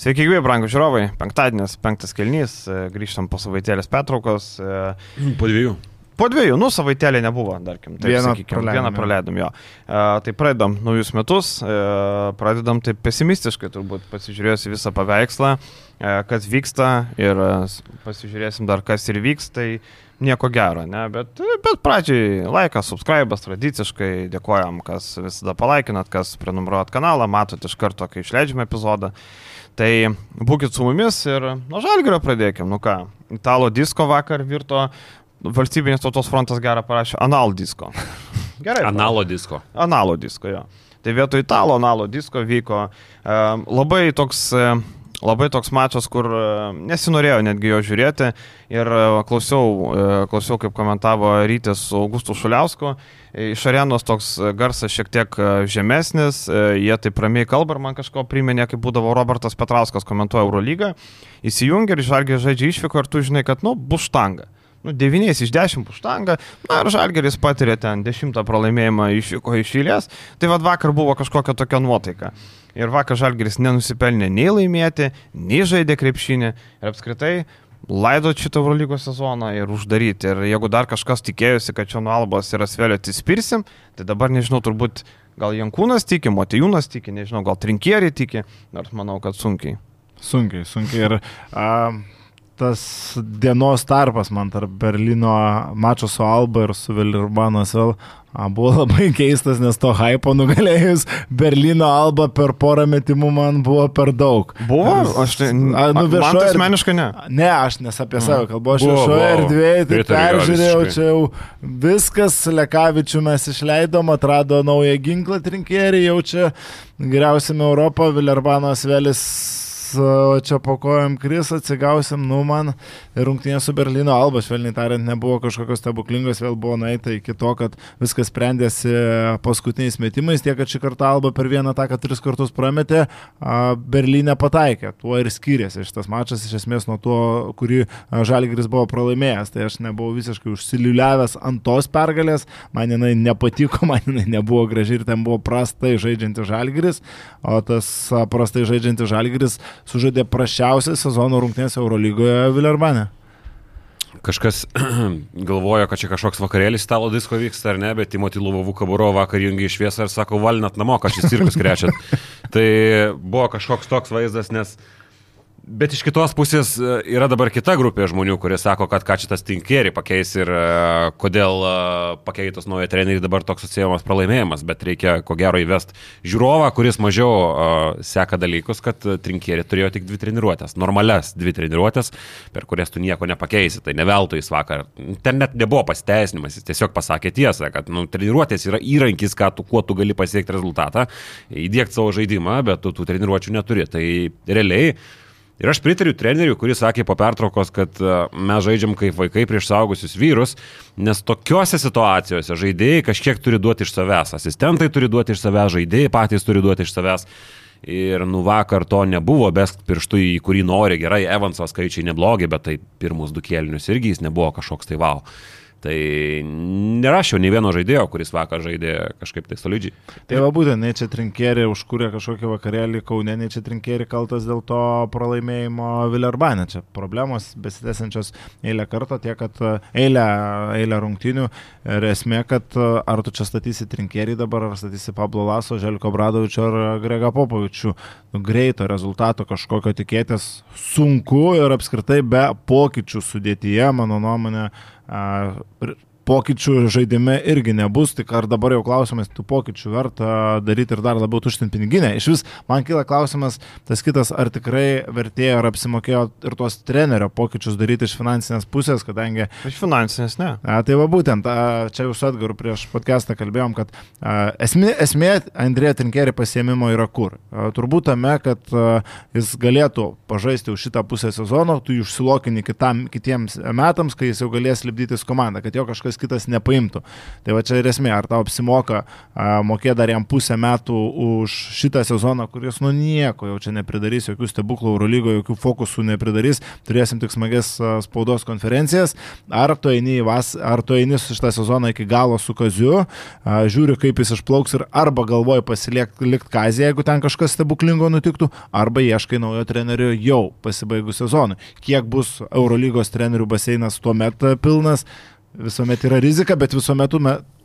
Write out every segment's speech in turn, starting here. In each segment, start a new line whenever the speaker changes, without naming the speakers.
Sveiki, gyvi, brangų žiūrovai. Penktadienis, penktas kelnys, e, grįžtam po savaitėlės pertraukos. e,
Po dviejų.
Po dviejų, nu, savaitėlė nebuvo, tarkim. Taip,
Vieną
sakykim,
praleidom,
vieną praleidom jo. E, Tai pradedam naujus metus, pradedam taip pesimistiškai, turbūt pasižiūrėjus į visą paveikslą, kas vyksta ir pasižiūrėsim dar, kas ir vyks, tai nieko gero, ne? Bet, bet pradžiai laikas, subscribas tradiciškai, dėkojam, kas visada palaikinat, kas prenumeruojat kanalą, matot iš karto, kai išleidžiame epizodą. Tai būkit su mumis ir nuo žalgerio pradėkim. Nu ką, italo disko vakar virto, valstybinės tautos frontas gerą parašė, anal disko. Gerai.
Analo disko.
Analo disko, jo. Tai vietoj italo analo disko vyko e, labai toks... E, Labai toks mačas, kur nesinorėjo netgi jo žiūrėti ir e, klausiau, e, klausiau kaip komentavo rytis su Augustu Šuliausku. E, Iš arenos toks e, garsas šiek tiek e, žemesnis, e, jie taip ramiai kalba ir man kažko priminė, kaip būdavo Robertas Petrauskas komentuoja Eurolygą. Įsijungia ir žalgiai žaidžia išvyko ir tu žinai, kad, nu, bus štanga. Nu, 9 iš 10 puštanga, na ir Žalgeris patyrė ten 10 pralaimėjimą išvyko iš eilės, tai vad vakar buvo kažkokia tokia nuotaika. Ir vakar Žalgeris nenusipelnė nei laimėti, nei žaidė krepšinį ir apskritai laidot šitą Eurolygos sezoną ir uždaryti. Ir jeigu dar kažkas tikėjosi, kad čia nuo Albos ir Asvelio atsispirsim, tai dabar nežinau, turbūt gal Jankūnas tiki, Motijūnas tiki, nežinau, gal Trinkieri tiki, nors manau, kad sunkiai.
Sunkiai, sunkiai. Ir a, tas dienos tarpas man tarp Berlyno mačo su Alba ir su Vilirbanas vėl buvo labai keistas, nes to hypo nugalėjus Berlyno Alba per porą metimų man buvo per daug.
Buvo?
Nes-
Aš tai...
A, nu,
man tai
viešoje
asmeniškai ne.
Ne, aš nes apie save kalbu, aš
Buvo,
viešoje erdvėje tai peržiūrėjau, čia jau viskas, Lekavičių mes išleidom, atrado naują ginklą trinkierį, jau čia geriausiame Europo, Vilerbanas Velis o čia po kojam kris, atsigausim, nu man rungtynė su Berlyno Alba, švelniai tariant, nebuvo kažkokios stebuklingos, vėl buvo nueita iki to, kad viskas sprendėsi paskutiniais metimais, tiek, kad šį kartą Alba per vieną ataką tris kartus prametė, Berlyne pataikė, tuo ir skiriasi šitas mačas iš esmės nuo to, kurį a, Žalgiris buvo pralaimėjęs, tai aš nebuvau visiškai užsiliuliavęs ant tos pergalės, man jinai nepatiko, man jinai nebuvo graži ir ten buvo prastai žaidžiantis Žalgiris, o tas prastai žaidžiantis Žalgiris sužaidė prašiausią sezono rungtynės Eurolygoje Vilerbane.
Kažkas galvoja, kad čia kažkoks vakarėlis stalo disko vyksta ar ne, bet Timoti Luvovų kaburo vakar jungi iš šviesą ir sako, valinat namo, kad šis cirkus krečiat. tai buvo kažkoks toks vaizdas, nes... Bet iš kitos pusės e, yra dabar kita grupė žmonių, kurie sako, kad ką šitas tinkerį pakeis ir e, kodėl e, pakeitus naują trenerį dabar toks atsiejamas pralaimėjimas, bet reikia ko gero įvest žiūrovą, kuris mažiau seka dalykus, kad trinkerį turėjo tik dvi treniruotės, normales dvi treniruotės, per kurias tu nieko nepakeisi, tai ne veltui jis vakar. Ten net nebuvo pasiteisinimas, jis tiesiog pasakė tiesą, kad nu, treniruotės yra įrankis, tu, kuo tu gali pasiekti rezultatą, įdėkti savo žaidimą, bet tu tų treniruočių neturi. Tai realiai Ir aš pritariu treneriui, kuris sakė po pertraukos, kad e, mes žaidžiam kaip vaikai prieš saugusius vyrus, nes tokiuose situacijose žaidėjai kažkiek turi duoti iš savęs, asistentai turi duoti iš savęs, žaidėjai patys turi duoti iš savęs. Ir nu vakar to nebuvo, besk pirštų į kurį nori, gerai, Evanso skaičiai neblogi, bet tai pirmus du kėlinius irgi jis nebuvo kažkoks tai wow. Tai nerašiau nei vieno žaidėjo, kuris vakar žaidė kažkaip tai solidžiai.
Tai va būtent, nei čia trinkėri užkūrė kažkokį vakarėlį Kaune, nei čia trinkėri kaltas dėl to pralaimėjimo Vilerbane. Čia problemos besitęsiančios eilę kartą, tiek kad e, eilę, eilę rungtinių ir esmė, kad e, ar tu čia statysi trinkėri dabar, ar statysi Pablo Laso, Želko Bradovičio ar Grega Popovičių. Nu, greito rezultato kažkokio tikėtis sunku ir apskritai be pokyčių sudėtyje, mano nuomonė, but it, pokyčių žaidime irgi nebus, tik ar dabar jau klausimas, tų pokyčių verta daryti ir dar labiau tuštinti piniginę. Iš vis man kyla klausimas, tas kitas, ar tikrai vertėjo ar apsimokėjo ir tuos trenerio pokyčius daryti iš finansinės pusės, kadangi
Iš finansinės ne.
A, tai va būtent, a, čia jau su Edgaru prieš podcastą kalbėjom, kad a, esmė, esmė Andrėja Trinkeri pasiemimo yra kur. A, turbūt tame, kad a, jis galėtų pažaisti už šitą pusę sezono, tu jį užsilokini kitam, kitiems metams, kai jis jau galės lipdytis komandą, kad jo kažkas kitas nepaimtų. Tai va čia ir esmė, ar tau apsimoka mokėti dar jam pusę metų už šitą sezoną, kuris nu nieko jau čia nepridarys, jokių stebuklų Eurolygo, jokių fokusų nepridarys, turėsim tik smages spaudos konferencijas, ar tu eini, vas, ar tu eini šitą sezoną iki galo su Kaziu, žiūri, kaip jis išplauks ir arba galvoji pasiliekti Kazį, jeigu ten kažkas stebuklingo nutiktų, arba ieškai naujo trenerio jau pasibaigus sezonui. Kiek bus Eurolygos trenerių baseinas tuo metu pilnas, visuomet yra rizika, bet visuomet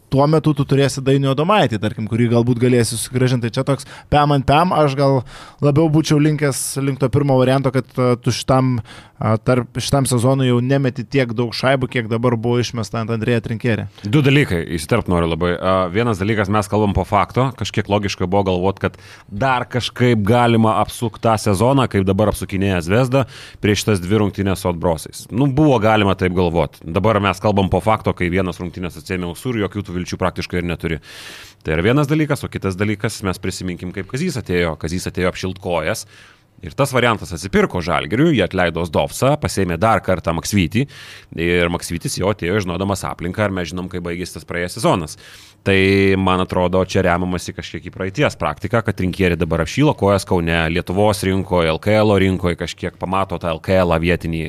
tuo metu tu turėsi dainio domaitį, tarkim, kurį galbūt galėsi susigražinti. Tai čia toks pam ant pam, aš gal labiau būčiau linkęs link to pirmo varianto, kad tu šitam, tarp, šitam sezonui jau nemeti tiek daug šaibų, kiek dabar buvo išmesta ant Andrėja Trinkerė.
Du dalykai, įsiterp noriu labai. Vienas dalykas, mes kalbam po fakto, kažkiek logiška buvo galvoti, kad dar kažkaip galima apsukti tą sezoną, kaip dabar apsukinėja Zvezda prieš tas dvi rungtynės su atbrosais. Nu, buvo galima taip galvoti. Dabar mes kalbam po fakto, kai vienas rungtynės atsėmė usur, jokių tų vilčių praktiškai ir neturi. Tai yra vienas dalykas, o kitas dalykas, mes prisiminkim, kaip Kazys atėjo. Kazys atėjo apšiltkojas. Ir tas variantas atsipirko Žalgiriui, jie atleido Zdovsą, pasėmė dar kartą Maksvytį ir Maksvytis jo atėjo žinodamas aplinką, ar mes žinom, kaip baigėsi tas praėjęs sezonas. Tai man atrodo, čia remiamasi kažkiek į praeities praktiką, kad rinkėri dabar apšylo kojas Kaune, Lietuvos rinkoje, LKL rinkoje, kažkiek pamato tą LKL vietinį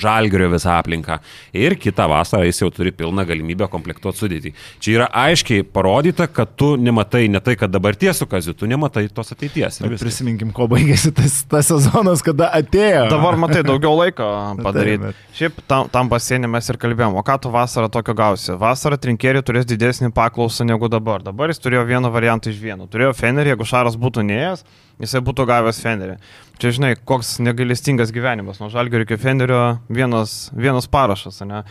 žalgerio visą aplinką ir kitą vasarą jis jau turi pilną galimybę komplektuoti sudėtį. Čia yra aiškiai parodyta, kad tu nematai ne tai, kad dabarties su kaziu, tu nematai tos ateities.
Prisiminkim, ko baigėsi tas, tas sezonas, kada atėjo.
Dabar matai daugiau laiko padaryti. Šiaip tam, tam pasienį mes ir kalbėjom, o ką tu vasarą tokio gausi? Vasarą trinkėri turės didesnį paklausimą paklausą negu dabar. Dabar jis turėjo vieną variantą iš vieno. Turėjo Fenerį, jeigu Šaras būtų neėjęs, jisai būtų gavęs Fenerį. Čia žinai, koks negailestingas gyvenimas. Nuo Žalgerio iki Fenerio vienas, vienas parašas, ne?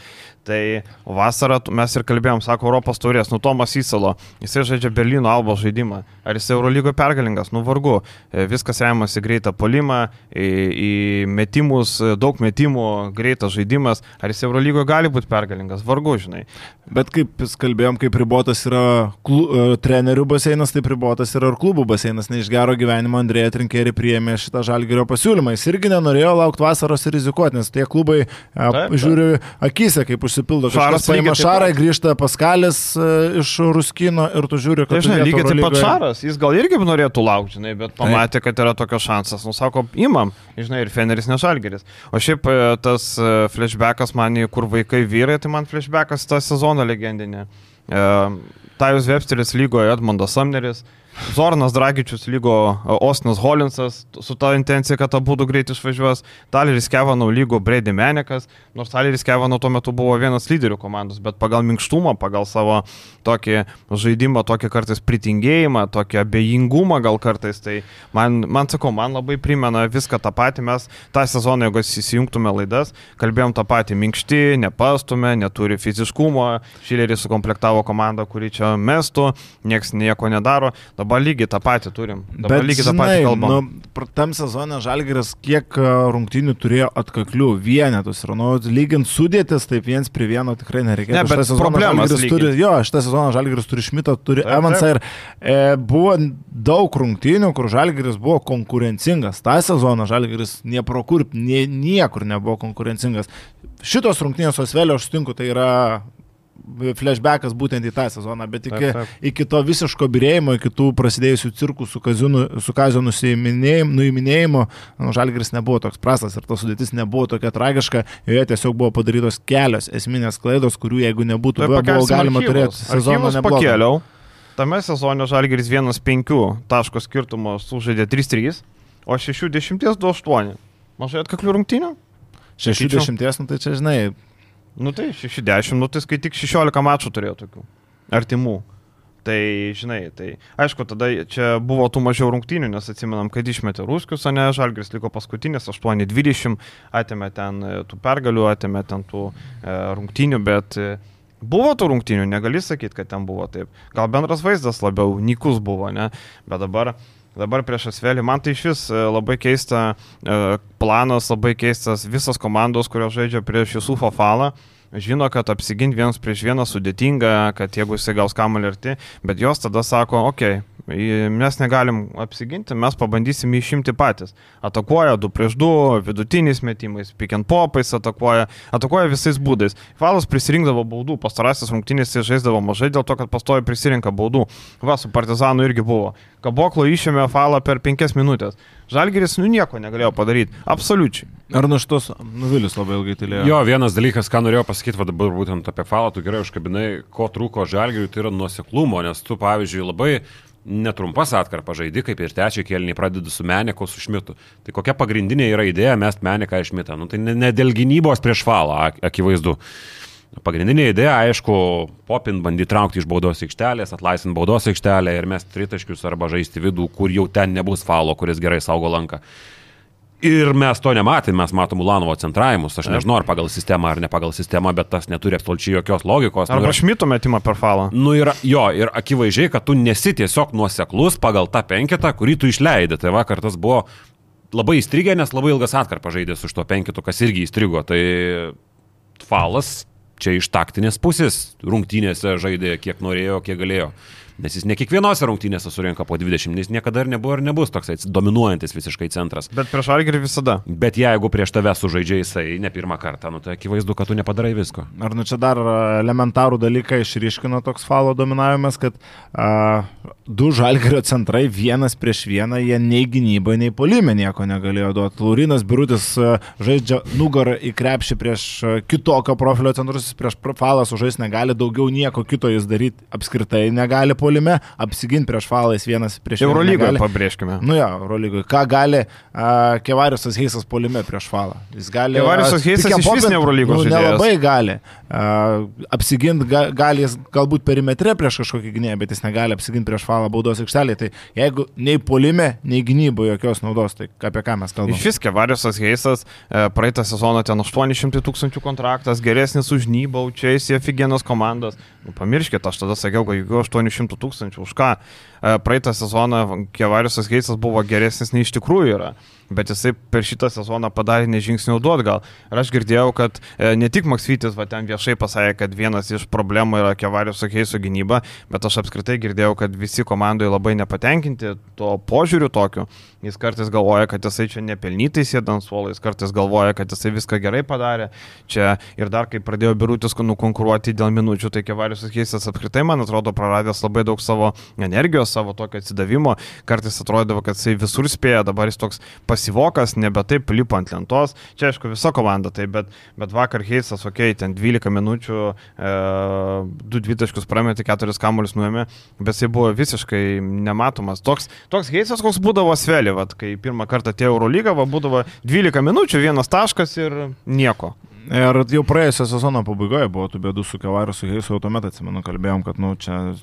Tai vasarą mes ir kalbėjom, sako, Europos turės, nu Tomas Įsalo, jisai žaidžia Berlyno Albo žaidimą. Ar jisai Eurolygo pergalingas? Nu vargu. E, viskas remiasi greitą polimą, į, į metimus, daug metimų, greitas žaidimas. Ar jisai Eurolygo gali būti pergalingas? Vargu, žinai.
Bet kaip kalbėjom, kaip ribotas yra klu, uh, trenerių baseinas, taip ribotas yra ir klubų baseinas. Ne iš gero gyvenimo Andrėja Trinkeri priėmė šitą žalgerio pasiūlymą. Jis irgi nenorėjo laukti vasaros ir rizikuoti, nes tie klubai taip, taip. žiūri akise, kaip užsienio užsipildo. Šaras paima Šarą, grįžta Paskalis uh, iš Ruskino ir tu žiūri, kad...
Tai, žinai, lygiai taip pat Šaras, jis gal irgi norėtų laukti, žinai, bet pamatė, kad yra tokio šansas. Nu, sako, imam, žinai, ir Feneris nešalgeris. O šiaip e, tas e, flashbackas man, kur vaikai vyrai, tai man flashbackas tą sezoną legendinė. Uh, Tajus Websteris lygoje Edmondas Samneris. Zornas Dragičius lygo Ostinas Holinsas su ta intencija, kad abu greit išvažiuos. Taleris Kevanau lygo Brady Menekas, nors Taleris Kevanau tuo metu buvo vienas lyderių komandos, bet pagal minkštumą, pagal savo tokį žaidimą, tokį kartais pritingėjimą, tokį abejingumą gal kartais, tai man, man sakau, man labai primena viską tą patį. Mes tą sezoną, jeigu įsijungtume laidas, kalbėjom tą patį, minkšti, nepastume, neturi fiziškumo, Šileris sukomplektavo komandą, kuri čia mestų, niekas nieko nedaro. Dabar Dabar lygiai tą patį turim. Dabar Bet, lygiai tą patį kalbam.
Nu, tam sezone Žalgiris kiek rungtynių turėjo atkaklių vienetus. Ir, nu, lygint sudėtis, taip viens prie vieno tikrai nereikia.
Ne, bet problemas
turi, jo, šitą sezoną Žalgiris turi Šmitą, turi taip, Evansą ir e, buvo daug rungtynių, kur Žalgiris buvo konkurencingas. Ta sezoną Žalgiris niepro kur, nie, niekur nebuvo konkurencingas. Šitos rungtynės Osvelio aš sutinku, tai yra flashbackas būtent į tą sezoną, bet iki, taip, taip. iki to visiško birėjimo, iki tų prasidėjusių cirkų su, kazio nuiminėjimu, nu, Žalgris nebuvo toks prastas ir ta sudėtis nebuvo tokia tragiška, joje tiesiog buvo padarytos kelios esminės klaidos, kurių jeigu nebūtų buvę, buvo galima archyvus. turėti sezoną
nepakėliau. Tame sezone Žalgiris 1-5 taško skirtumo sužaidė 3-3, o 60 2-8. Mažai atkaklių rungtynių?
60, nu tai čia žinai,
Nu tai 60, nu tai kai tik 16 mačų turėjo tokių artimų. Tai, žinai, tai aišku, tada čia buvo tų mažiau rungtynių, nes atsimenam, kad išmetė Ruskius, o ne Žalgris liko paskutinis, 8-20, atėmė ten e, tų pergalių, atėmė ten tų e, rungtynių, bet e, buvo tų rungtynių, negali sakyti, kad ten buvo taip. Gal bendras vaizdas labiau nykus buvo, ne? Bet dabar dabar prieš Asvelį. Man tai iš vis e, labai keista e, planas, labai keistas visas komandos, kurios žaidžia prieš Jusufą Falą. Žino, kad apsiginti vienas prieš vieną sudėtinga, kad jeigu jisai gaus kamuolį arti, bet jos tada sako, okei, okay, mes negalim apsiginti, mes pabandysim jį išimti patys. Atakuoja 2 prieš 2, vidutiniais metimais, pick and popais atakuoja, atakuoja visais būdais. Falas prisirinkdavo baudų, pastarasis rungtynės jis žaisdavo mažai dėl to, kad pastoja prisirinka baudų. Va, su Partizanu irgi buvo. Kaboklo išėmė falą per 5 minutės. Žalgeris nu nieko negalėjo padaryti. Absoliučiai.
Ar nuštus Nuvilius labai ilgai tylėjo?
Jo, vienas dalykas, ką norėjau pasakyti, va dabar būtent apie falą, tu gerai užkabinai, ko trūko žalgiriui, tai yra nuoseklumo, nes tu, pavyzdžiui, labai netrumpas atkarpa žaidži, kaip ir trečią kėlinį pradedi su Meneko, su Šmitu. Tai kokia pagrindinė yra idėja mest Meneką iš Šmitą? Nu, tai ne, dėl gynybos prieš falą, ak- akivaizdu. Pagrindinė idėja, aišku, popin bandyti traukti iš baudos aikštelės, atlaisvinti baudos aikštelę ir mes tritaškius arba žaisti vidų, kur jau ten nebus falo, kuris gerai saugo lanką. Ir mes to nematėme, mes matom Ulanovo centravimus, aš nežinau ar pagal sistemą ar ne pagal sistemą, bet tas neturi absoliučiai jokios logikos. Nu,
Arba
ir-
šmito metimą per falą.
Nu ir jo, ir akivaizdžiai, kad tu nesi tiesiog nuoseklus pagal tą penketą, kurį tu išleidai. Tai vakar tas buvo labai įstrigę, nes labai ilgas atkarpas žaidė su šito penketu, kas irgi įstrigo. Tai falas čia iš taktinės pusės rungtynėse žaidė kiek norėjo, kiek galėjo. Nes jis ne kiekvienose rungtynėse surinka po 20, jis niekada ir nebuvo ir nebus toks dominuojantis visiškai centras.
Bet prieš Žalgerį visada.
Bet jeigu prieš tave sužaidžia jisai ne pirmą kartą, nu, tai akivaizdu, kad tu nepadarai visko.
Ar nu čia dar a, elementarų dalyką išryškino toks falo dominavimas, kad a, du žalgerio centrai vienas prieš vieną, jie nei gynybai, nei polime nieko negalėjo duoti. Laurinas Birutis a, žaidžia nugarą į krepšį prieš a, kitokio profilio centrus, prieš falą sužais negali, daugiau nieko kito jis daryti apskritai negali polime, apsiginti prieš falą jis vienas prieš vieną.
Eurolygoje pabrėžkime.
Nu jo, Eurolygoje. Ką gali uh, Kevariusas Heisas polime prieš falą? Jis gali...
Kevariusas
a,
Heisas išvis
popint,
ne Eurolygos
nu. Nelabai gali. Uh, apsiginti ga, gali jis galbūt perimetre prieš kažkokį gynėją, bet jis negali apsiginti prieš falą baudos aikštelėje. Tai jeigu nei polime, nei gynyboje jokios naudos, tai apie ką mes kalbame?
Iš vis Kevariusas Heisas e, praeitą sezoną ten 800 tūkstančių kontraktas, geresnis už Nybą, čia jis Efigienos komandos. Nu, pamirškit, aš tada sakiau, kad jeigu 800 tūkstančių, už ką? Praeitą sezoną Kevariusas Heisas buvo geresnis nei iš tikrųjų yra. Bet jisai per šitą sezoną padarė nežingsnių duot gal. Ir aš girdėjau, kad e, ne tik Maksvytis va ten viešai pasakė, kad vienas iš problemų yra Kevariuso Heiso gynyba, bet aš apskritai girdėjau, kad visi komandoje labai nepatenkinti to požiūriu tokiu. Jis kartais galvoja, kad jisai čia nepelnytai sėda ant suolo, jis kartais galvoja, kad jisai viską gerai padarė. Čia ir dar kai pradėjo birutis nukonkuruoti dėl minučių, tai Kevariusas Heisas apskritai, man atrodo, praradęs labai daug savo energijos, savo tokio atsidavimo. Kartais atrodavo, kad jisai visur spėja, dabar jis toks pasivokas, nebe taip lipa ant lentos. Čia aišku visa komanda, tai bet, bet vakar Heisas, okei, okay, ten 12 minučių, e, 2 dvitaškus prametė, 4 kamuolius nuėmė, bet jisai buvo visiškai nematomas. Toks, toks Heisas, koks būdavo Svelė, vat, kai pirmą kartą atėjo Eurolyga, va, būdavo 12 minučių, vienas taškas ir nieko.
Ir jau praėjusio sezono pabaigoje buvo tų bėdų su Kevariusu Heisu, jau tuomet atsimenu, kalbėjom, kad, nu, čia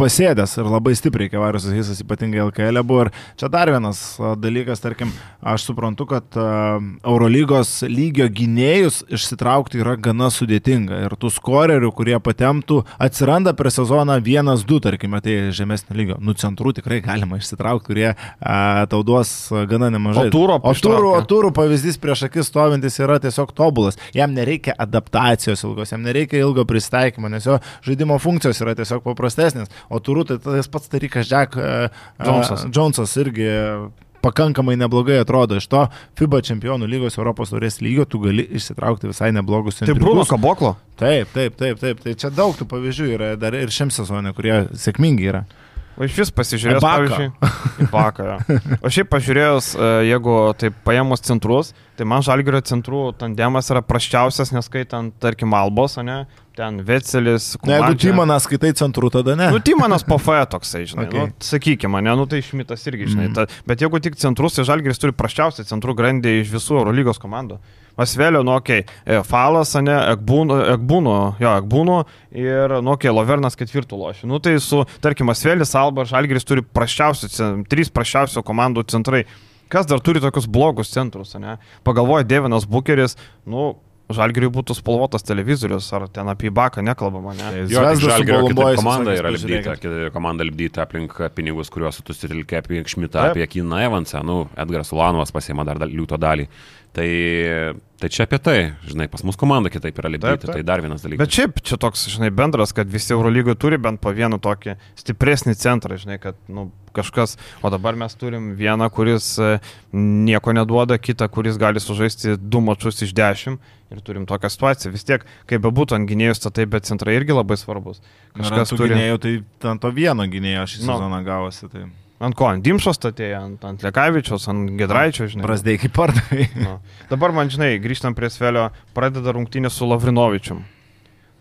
pasėdęs ir labai stipriai Kevariusas Heisas ypatingai LKL buvo. Ir čia dar vienas dalykas, tarkim, aš suprantu, kad Eurolygos lygio gynėjus išsitraukti yra gana sudėtinga. Ir tų skorerių, kurie patemtų, atsiranda per sezoną vienas, du, tarkime, tai žemesnio lygio. Nu, centrų tikrai galima išsitraukti, kurie a, tau duos gana nemažai.
O Turo
o turų, o turų pavyzdys prieš akis stovintis yra tiesiog tobulas. Jam nereikia adaptacijos ilgos, jam nereikia ilgo pristaikymo, nes jo žaidimo funkcijos yra tiesiog paprastesnės. O turų tai tas pats Tarikas Jack
Jonesas.
Jonesas irgi pakankamai neblogai atrodo. Iš to FIBA čempionų lygos Europos taurės lygio tu gali išsitraukti visai neblogus
Tai Bruno. Kaboklo.
Taip, taip, taip, taip. Tai čia daug tų pavyzdžių yra dar ir šiam sezonė, kurie sėkmingi yra.
O iš vis pasižiūrėjus, pavyzdžiui, į vakarą. O šiaip pažiūrėjus, e, jeigu taip paėmus centrus, tai man žalgerio centrų tandemas yra praščiausias, neskaitant, tarkim, Albos, ne? Ten Vecelis,
Na, jeigu. Timaną skaitai centrų, tada ne.
Nu, Timanas po FE toksai, žinai.
Okay.
Nu, sakykime, ne, nu tai Šmitas irgi, žinai. Mm. Ta, bet jeigu tik centrus, tai Žalgiris turi praščiausią centrų grandį iš visų Eurolygos komandų. Vasvelio, nu, okei, okay. Falas, ne, Ekbūno, jo, Ekbūno ir, nu, okei, okay, Lovernas ketvirtų lošių. Nu, tai su, tarkim, Vasvelis, Alba, Žalgiris turi praščiausių, trys praščiausių komandų centrai. Kas dar turi tokius blogus centrus, ne? Pagalvoja Devinas Bukeris, nu, Žalgiriui būtų spalvotas televizorius, ar ten apie Baką nekalbama, ne?
Su
Žalgirio komanda yra lipdyta, komanda lipdyta aplink pinigus, kuriuos tu susitelkė apie Šmitą, apie Kiną Evansą, nu, Edgaras Ulanovas pasiema dar liūto dalį. Tai, tai čia apie tai, žinai, pas mus komanda kitaip yra
taip.
tai dar vienas dalykas.
Bet šiaip čia toks, žinai, bendras, kad visi Eurolygoje turi bent po vieną tokį stipresnį centrą, žinai, kad nu, kažkas, o dabar mes turim vieną, kuris e, nieko neduoda, kitą, kuris gali sužaisti du mačius iš dešimt ir turim tokią situaciją. Vis tiek, kaip bebūtų ant gynėjų statai, bet centrai irgi labai svarbus.
Kažkas turi. Gynėjų, tai ant to vieno gynėjo šį
Nu.
sezoną gavosi. Tai...
Ant ko? Ant Dimšo statėje, ant, ant Lekavičiaus, ant Gedraičio, žinai.
Brazdai kaip pardavai.
Nu. Dabar man, žinai, grįžtam prie Svelio, pradeda rungtynė su Lavrinovičium.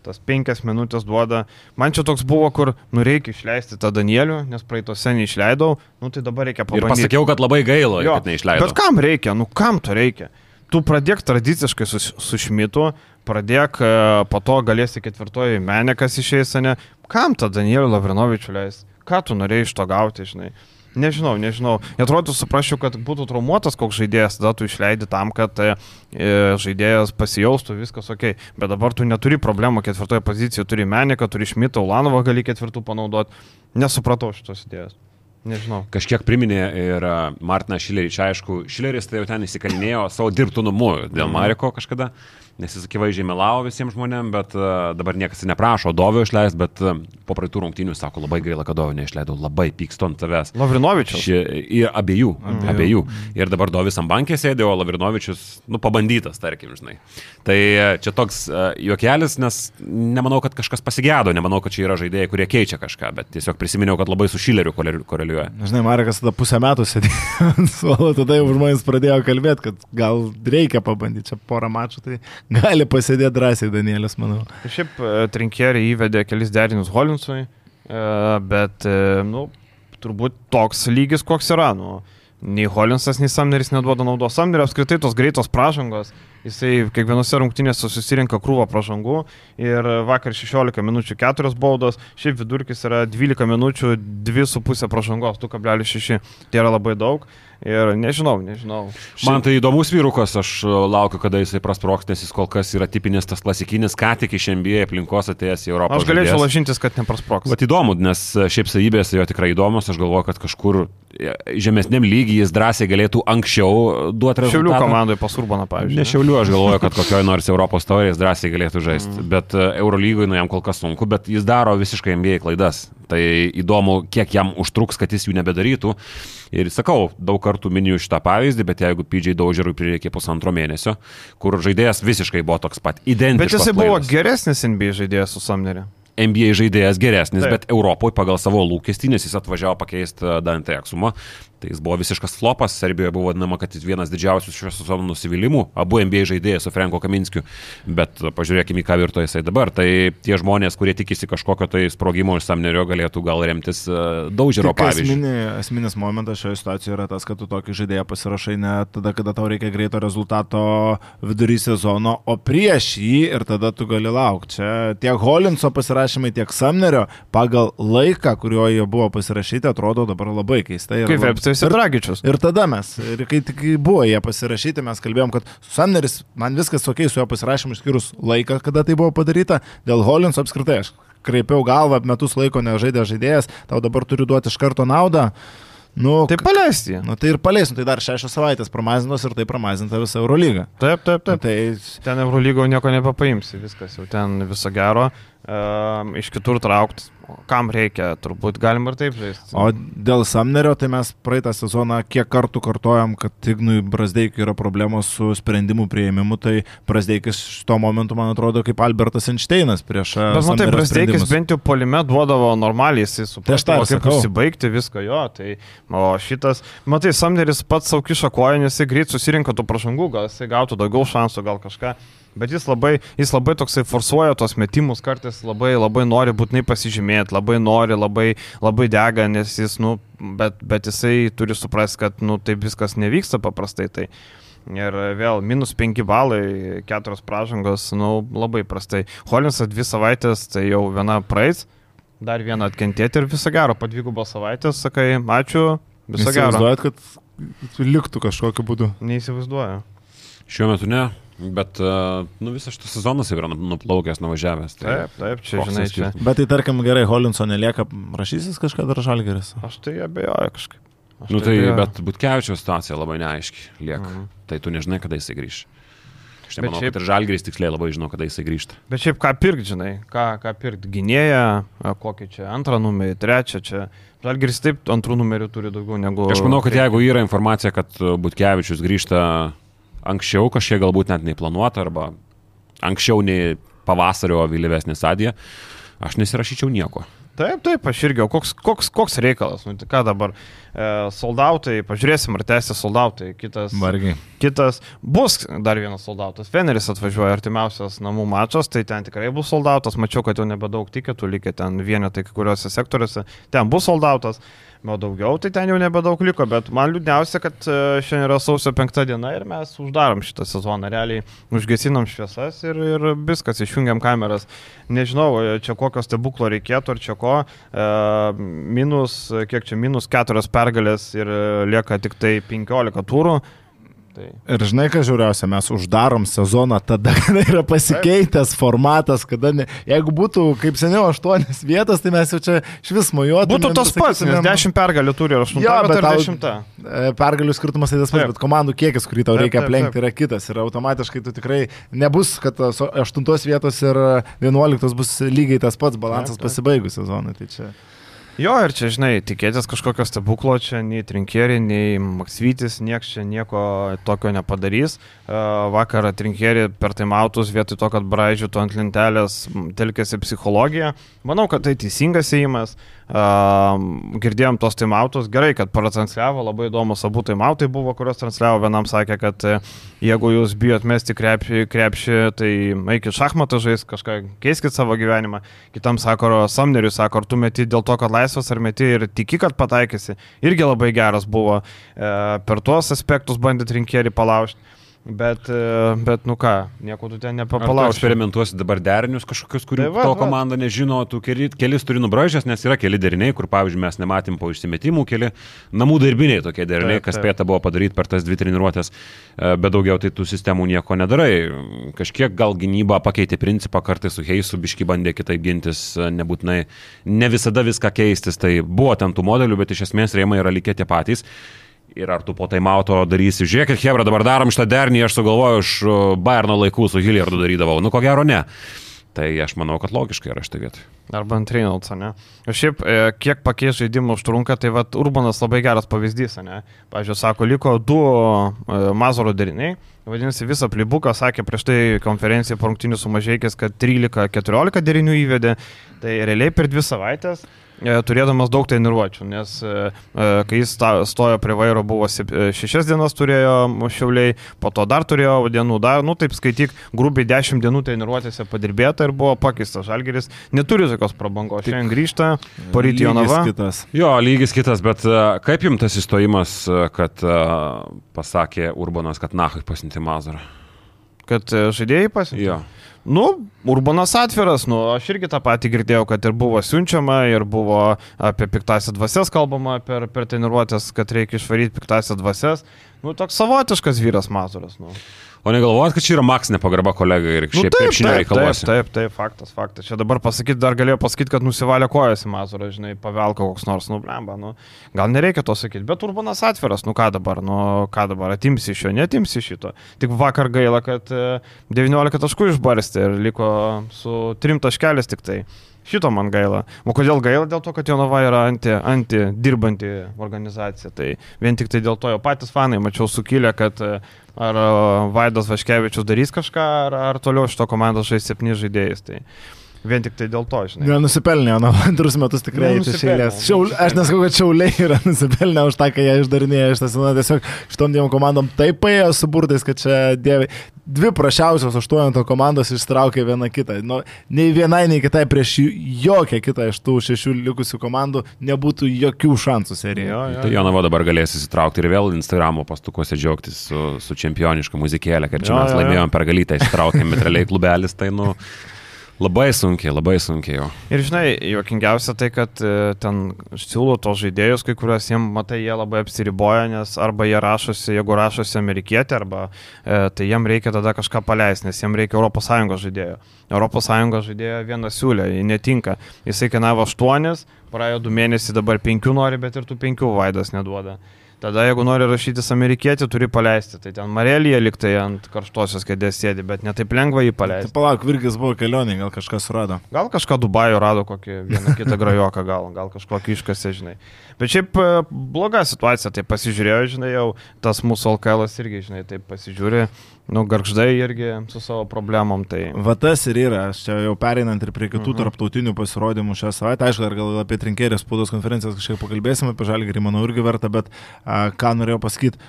Tas penkias minutės duoda. Man čia toks buvo, kur, nu, reikia išleisti tą Danielių, nes praeitose neišleidau, nu tai dabar reikia
Ir
pabandyti.
pasakiau, kad labai gaila,
Jo,
kad neišleidau.
Bet kam reikia, nu kam to reikia? Tu pradėk tradiciškai su, su Šmitu, pradėk, e, po to galėsi ketvirtoji Menekas išeis, ne? Kam tą Danielių Lavrinovičių leis? Ką tu norėjai iš to gauti, žinai? Nežinau, nežinau. Atrodo, suprasčiau, kad būtų traumuotas koks žaidėjas, tada tu išleidi tam, kad e, e, žaidėjas pasijaustų, viskas ok. Bet dabar tu neturi problemų ketvirtoje pozicijoje, turi Meniką, turi Šmitą, Ulanovą gali ketvirtų panaudoti. Nesupratau šitos idėjos. Nežinau.
Kažkiek priminė ir a, Martiną Šilerį, čia aišku, Šileris tai jau ten įsikalinėjo savo dirbtinumu dėl Mariko kažkada, nes jis akivaizdžiai melavo visiems žmonėms, bet a, dabar niekas neprašo Dovio išleisti, bet a, po praeitų rungtynių sako, labai gaila, kad Dovio neišleidau, labai pykstu ant tavęs.
Lavrinovičius.
Ši, ir abiejų, abiejų. abiejų. Ir dabar Dovis ant bankė sėdė, o Lavrinovičius, nu, pabandytas, tarkim, žinai. Tai e, čia toks uh, juokelis, nes nemanau, kad kažkas pasigėdo, nemanau, kad čia yra žaidėjai, kurie keičia kažką, bet tiesiog prisiminiau, kad labai su Šileriu koreli- koreliuoja.
Žinai, Marekas tada pusę metų sėdėjo ant suolo, tada jau žmonės pradėjo kalbėti, kad gal reikia pabandyti čia porą mačų, tai gali pasėdėti drąsiai Danielis, manau.
Šiaip e, trinkeriai įvedė kelis derinius Holinsui, e, bet, e, nu, turbūt toks lygis, koks yra. Nu, nei Holinsas, nei Samneris neduoda naudos. Samnerio apskritai tos greitos pražangos, jisai kiekvienose rungtynėse susirinka krūvą pražangų ir vakar 16 minučių 4 baudos, šiaip vidurkis yra 12 minučių 2,5 pražangos, 2,6. Tai yra labai daug ir nežinau, nežinau.
Man tai įdomus vyrukas, aš uh, laukiu, kada jisai prasproks, nes jis kol kas yra tipinis tas klasikinis, ką tik iš NBA aplinkos atėjęs į Europą.
Aš galėčiau lažintis, kad neprasproks.
Vat įdomu, nes uh, šiaip savybės jo tikrai įdomus, aš galvoju, kad kažkur e, žemesniam lygiai jis drąsiai galėtų anksčiau duoti rezultatą.
Šiaulių komandoje pasurbaną, pavyzdžiui.
Ne Šiauliu, aš galvoju, kad kokioje nors Europos taurės drąsiai galėtų žaisti. Mm. Bet uh, Eurolygoje, nu jam kol kas sunku, bet jis daro visiškai NBA klaidas. Tai įdomu, kiek jam užtruks, kad jis jų nebedarytų. Ir sakau, daug kartų miniu šitą pavyzdį, bet jeigu PJ Daužerui prireikė pusantro mėnesio, kur žaidėjas visiškai buvo toks pat, identiškas.
Bet jisai buvo geresnis NBA žaidėjas su Samneriu.
NBA žaidėjas geresnis,
Taip.
Bet Europoje pagal savo lūkestį, nes jis atvažiavo pakeisti e, Dante Aksumą, tai jis buvo visiškas flopas, Serbijoje buvo vadinama, kad jis vienas didžiausių šio sezono nusivylimų, abu NBA žaidėjai su Franko Kaminskiu, bet pažiūrėkime, į ką virto jisai dabar. Tai tie žmonės, kurie tikisi kažkokio tai sprogimo iš Samnerio, galėtų gal remtis Daužero
Tik
pavyzdžiu.
esminė, esminis momentas šioje situacijoje yra tas, kad tu tokį žaidėją pasirašai ne tada, kada tau reikia greito rezultato vidury sezono, o prieš jį ir tada tu gali laukti. Čia tiek Holinso pasirašymai, tiek Samnerio pagal laiką, kuriuo jie buvo pasirašyti, atrodo dabar labai keistai. Ir
Kaip
lab-
Vepstis ir Dragičius.
Ir tada mes, ir kai tik buvo jie pasirašyti, mes kalbėjom, kad Samneris, man viskas ok su jo pasirašymu, išskyrus laiką, kada tai buvo padaryta, dėl Holinso apskritai aš kreipiau galvą, metus laiko nežaidė žaidėjas, tau dabar turiu duoti iš karto naudą. Nu,
Tai paleisti.
nu, tai ir paleis, nu, tai dar šešios savaitės pramazinos ir tai pramazinta visa Eurolyga.
Taip, taip,
Nu,
taip.
tai
Ten Eurolygo nieko nebepaimsi, viskas jau ten viso gero. Um, iš kitur traukti. Kam reikia, turbūt galima ir taip žaisti.
O dėl Samnerio, tai mes praeitą sezoną kiek kartų kartojom, kad Ignui Brasdeikui yra problemos su sprendimų prieimimu, tai Brasdeikis tuo momentu, man atrodo, kaip Albertas Einšteinas prieš... e,
Bet matai,
Samnerio
Brasteikis
sprendimus.
bent jau polime duodavo normaliai, jisai
Tai aš ir
kaip užsibaigti viską jo. Tai, o šitas, matai, Samneris pats savo kišo koją, nes jisai greit susirinko tų pražangų, gal jisai gautų daugiau šansų, gal kažką. Bet jis labai, jis labai toksai forsuoja tos metimus, kartais labai, labai nori būtinai pasižymėti, labai nori, labai, labai dega, nes jis, nu, bet, bet jisai turi suprasti, kad, nu, taip viskas nevyksta paprastai. Tai. Ir vėl minus 5 balai, 4 pražangos, nu, labai prastai. Holinsas dvi savaitės, tai jau viena praeis, dar vieną atkentėti ir viso gero, po dvigubą savaitę sakai, ačiū, viso gero.
Įsivaizduojat, kad liktų kažkokiu būdu.
Neįsivaizduoju.
Šiuo metu ne, bet uh, nu, visas šitas sezonas jau yra nu- nuplaukęs, nuvažiavęs. Tai
Taip, taip, čia, žinai, čia.
Bet tai tarkim gerai, Holinso nelieka, rašysis kažką dar žalgeris.
Aš tai abejoju kažkaip. Aš
Nu
taip
tai,
abejoju.
bet Butkevičiaus situacija labai neaiški lieka.
Mhm.
Tai tu nežinai, kada jisai grįš. Aš nemanau,
šiaip-
kad ir Žalgiris tiksliai labai žino, kada jisai grįžta.
Bet šiaip ką pirkti, žinai, ką, ką pirkti, gynėją, a, kokį čia antrą numerį, trečią čia. Žalgiris taip antrų numerių turi daugiau negu...
Aš manau, kad jeigu yra informacija, kad uh, Butkevičius grįžta anksčiau, kažkiek galbūt net nei planuota, arba anksčiau nei pavasario vėlyvesnė stadija, aš nesirašyčiau nieko.
Taip, taip, aš irgi, o koks, koks, koks reikalas, nu tai ką dabar, e, soldautai, pažiūrėsim, ar tęsia soldautai, kitas,
Vargiai.
kitas, bus dar vienas soldautas, Feneris atvažiuoja artimiausias namų mačas, tai ten tikrai bus soldautas, mačiau, kad jau nebedaug tiketų likę ten vienetai kai kuriuose sektoriuose, ten bus soldautas, o daugiau, tai ten jau nebedaug liko, bet man liūdniausia, kad e, šiandien yra sausio penktą diena ir mes uždarom šitą sezoną, realiai užgesinam šviesas ir, ir viskas, išjungiam kameras. Nežinau, e, čia kokio stebuklo reikėtų ar čia ko, e, minus, kiek čia, minus keturios pergalės ir e, lieka tik tai 15 turų. Tai
Ir žinai, ką žiūriausia, mes uždarom sezoną tada, kada yra pasikeitęs formatas, kada ne... Jeigu būtų kaip seniau aštuonias vietas, tai mes jau čia iš vis mojuotumėm.
Būtų tas pats, nes 10 pergalių turi ir 8
Jo, bet
10.
E, Pergalių skirtumas tai tas pats, bet komandų kiekis, kurį tau
Taip,
reikia aplenkti, yra kitas. Ir automatiškai tu tikrai nebus, kad tos aštuntos vietos ir vienuoliktos bus lygiai tas pats balansas pasibaigus sezonui. Tai čia...
Jo, ir čia, žinai, tikėtis kažkokio stebuklo čia nei Trinkeri, nei Maksvytis, nieks čia nieko tokio nepadarys. E, Vakar Trinkeri per taimautus vietoj to, kad braidžiutų ant lentelės, telkėsi psichologiją. Manau, kad tai teisingas įimas. Girdėjom tos taimautus, gerai, kad pratransliavo, labai įdomus abu taimautai buvo, kuriuos transliavo. Vienam sakė, kad e, jeigu jūs bijot mesti krepšį, krepšį tai eikit šachmatą žais, kažką keiskit savo gyvenimą. Kitam sako, Samneriui sako, ar tu meti dėl to, kad laisvas, ar meti ir tiki, kad pataikysi. Irgi labai geras buvo. E, per tuos aspektus bandė rinkėri palaužti. Bet, e, bet, nu ką, nieko tu ten nepapalauži.
eksperimentuosi dabar derinius kažkokius, kurių
Tai va,
to
va.
komanda nežino, tu keli, kelis turi nubražęs, nes yra keli deriniai, kur, pavyzdžiui, mes nematėm po išsimetimų, keli namų darbiniai tokie deriniai,
Taip,
kas
taip.
spėta buvo padaryti per tas dvi treniruotės, e, bet daugiau tai tų sistemų nieko nedarai. Kažkiek gal gynyba pakeitė principą, kartais su Heisu biški bandė kitaip gintis, e, nebūtinai ne visada viską keistis, tai buvo ten tų modelių, bet iš esmės rėmai yra likę tie patys. Ir ar tu po taimauto darysi, žiūrėkit, Hebra, dabar darom šitą dernį, aš sugalvoju iš Bayerno laikų su Hilliardu darydavau. Nu, ko gero ne. Tai aš manau, kad logiškai yra šitą vietą.
Arba ant Reynolds, ne? O šiaip, e, kiek pakeis žaidimų užtrunka, tai vad Urbanas labai geras pavyzdys, ne? Pavyzdžiui, sako, liko du e, Mazoro deriniai. Vadinasi, visą plibuką sakė prieš tai konferencijai po rungtinių sumažėjęs, kad 13-14 derinių įvedė. Tai realiai per dvi savaitės turėdamas daug treniruočių, nes e, e, kai jis stojo prie vairo buvo e, šešias dienas turėjo šiauliai, po to dar turėjo dienų, dar, nu taip skaityk, grubiai dešimt dienų treniruotėse padirbėta ir buvo pakeistas. Žalgeris neturi tokios prabangos. Šiandien grįžta, poryt Jonava.
Kitas.
Jo, lygis kitas, bet e, kaip jums tas įstojimas, e, kad e, pasakė Urbanas, kad Nahai pasinti Mazarą?
Kad e, žaidėjai pasiekė.
Jo.
Nu, Urbanas atviras, nu, aš irgi tą patį girdėjau, kad ir buvo siunčiama, ir buvo apie piktasią dvasias kalbama per, per treniruotės, kad reikia išvaryti piktasią dvasias. Nu, toks savotiškas vyras Mazuras. Nu.
O negalvojat, kad čia yra Maks nepagarba kolegai ir
Nu,
šiaip
taip,
krepšinio
taip, taip, taip, taip, faktas, faktas. Čia dabar pasakyti, dar galėjo pasakyti, kad nusivalė kojas į Mazurą, žinai, pavelko koks nors, nu, blemba, nu, gal nereikia to sakyti, bet Urbanas atviras, nu ką dabar, nu, ką dabar, atimsi iš jo, netimsi šito. Tik vakar gaila, kad e, 19 taškų išbarstė ir liko su 3 taškelis tik tai. Šito man gaila. O kodėl gaila? Dėl to, kad Jonava yra anti, anti dirbanti organizacija. Tai vien tik tai dėl to jo patys fanai, mačiau sukilę, kad e, ar e, Vaidas Vaškevičius darys kažką, ar, ar toliau šito komandos žais septyni žaidėjais. Tai vien tik tai dėl to, žinai.
Nenusipelnė, na, antrus metus tikrai
Nu,
eiti
nusipelnė,
šeilės. Šiaul, aš nesakau, kad šiauliai yra nusipelnę už tą, kai jie išdarinėja šitą sezoną. Tiesiog šitom dviem komandom taip paėjo su burtais, kad čia dievai. Dvi prašiausios aštuonto komandos ištraukė vieną kitą. Nu, nei vienai, nei kitai prieš jokią kitą iš tų šešių likusių komandų nebūtų jokių šansų serijoje.
Jo, jo.
Tai Jonava dabar galės įsitraukti ir vėl Instagramo pastukuose džiaugtis su, su čempioniška muzikėlė, kad čia
Jo,
mes
jo, jo.
laimėjom per galytę, įsitraukėm mitraliai klubelis, tai nu Labai sunkiai, labai sunkiai jo.
Ir žinai, juokingiausia tai, kad e, ten siūlo tos žaidėjus, kai kuriuos jiems, matai, jie labai apsiriboja, nes arba jie rašosi, jeigu rašosi amerikietė, arba e, tai jiems reikia tada kažką paleisti, nes jiems reikia ES žaidėjo. ES žaidėjo vieną siūlę, jį netinka. Jisai kainavo 8, praėjo 2 mėnesiai, dabar 5 nori, bet ir tų 5 vaidas neduoda. Tada jeigu nori rašytis amerikietį, turi paleisti. Tai ten Marelija liktai ant karštosios kėdės sėdi, bet netaip lengva jį paleisti.
Tai palauk, Virgis buvo kelionė, gal kažkas surado.
Gal kažką Dubajų rado kokį vieną kitą grajoką, gal, gal kažkokį iškasę, žinai. Bet šiaip e, bloga situacija, tai pasižiūrėjau, žinai, jau tas mūsų LKL irgi, žinai, taip pasižiūrė, nu, garždai irgi su savo problemom. Tai...
Va tas ir yra, aš čia jau pereinant ir prie kitų mhm. tarptautinių pasirodymų šią savaitę, aišku, dar gal apie trinkėrės spaudos konferencijas kažkiek pakalbėsime, apie žalgerį, manau, irgi verta, bet a, ką norėjau pasakyti,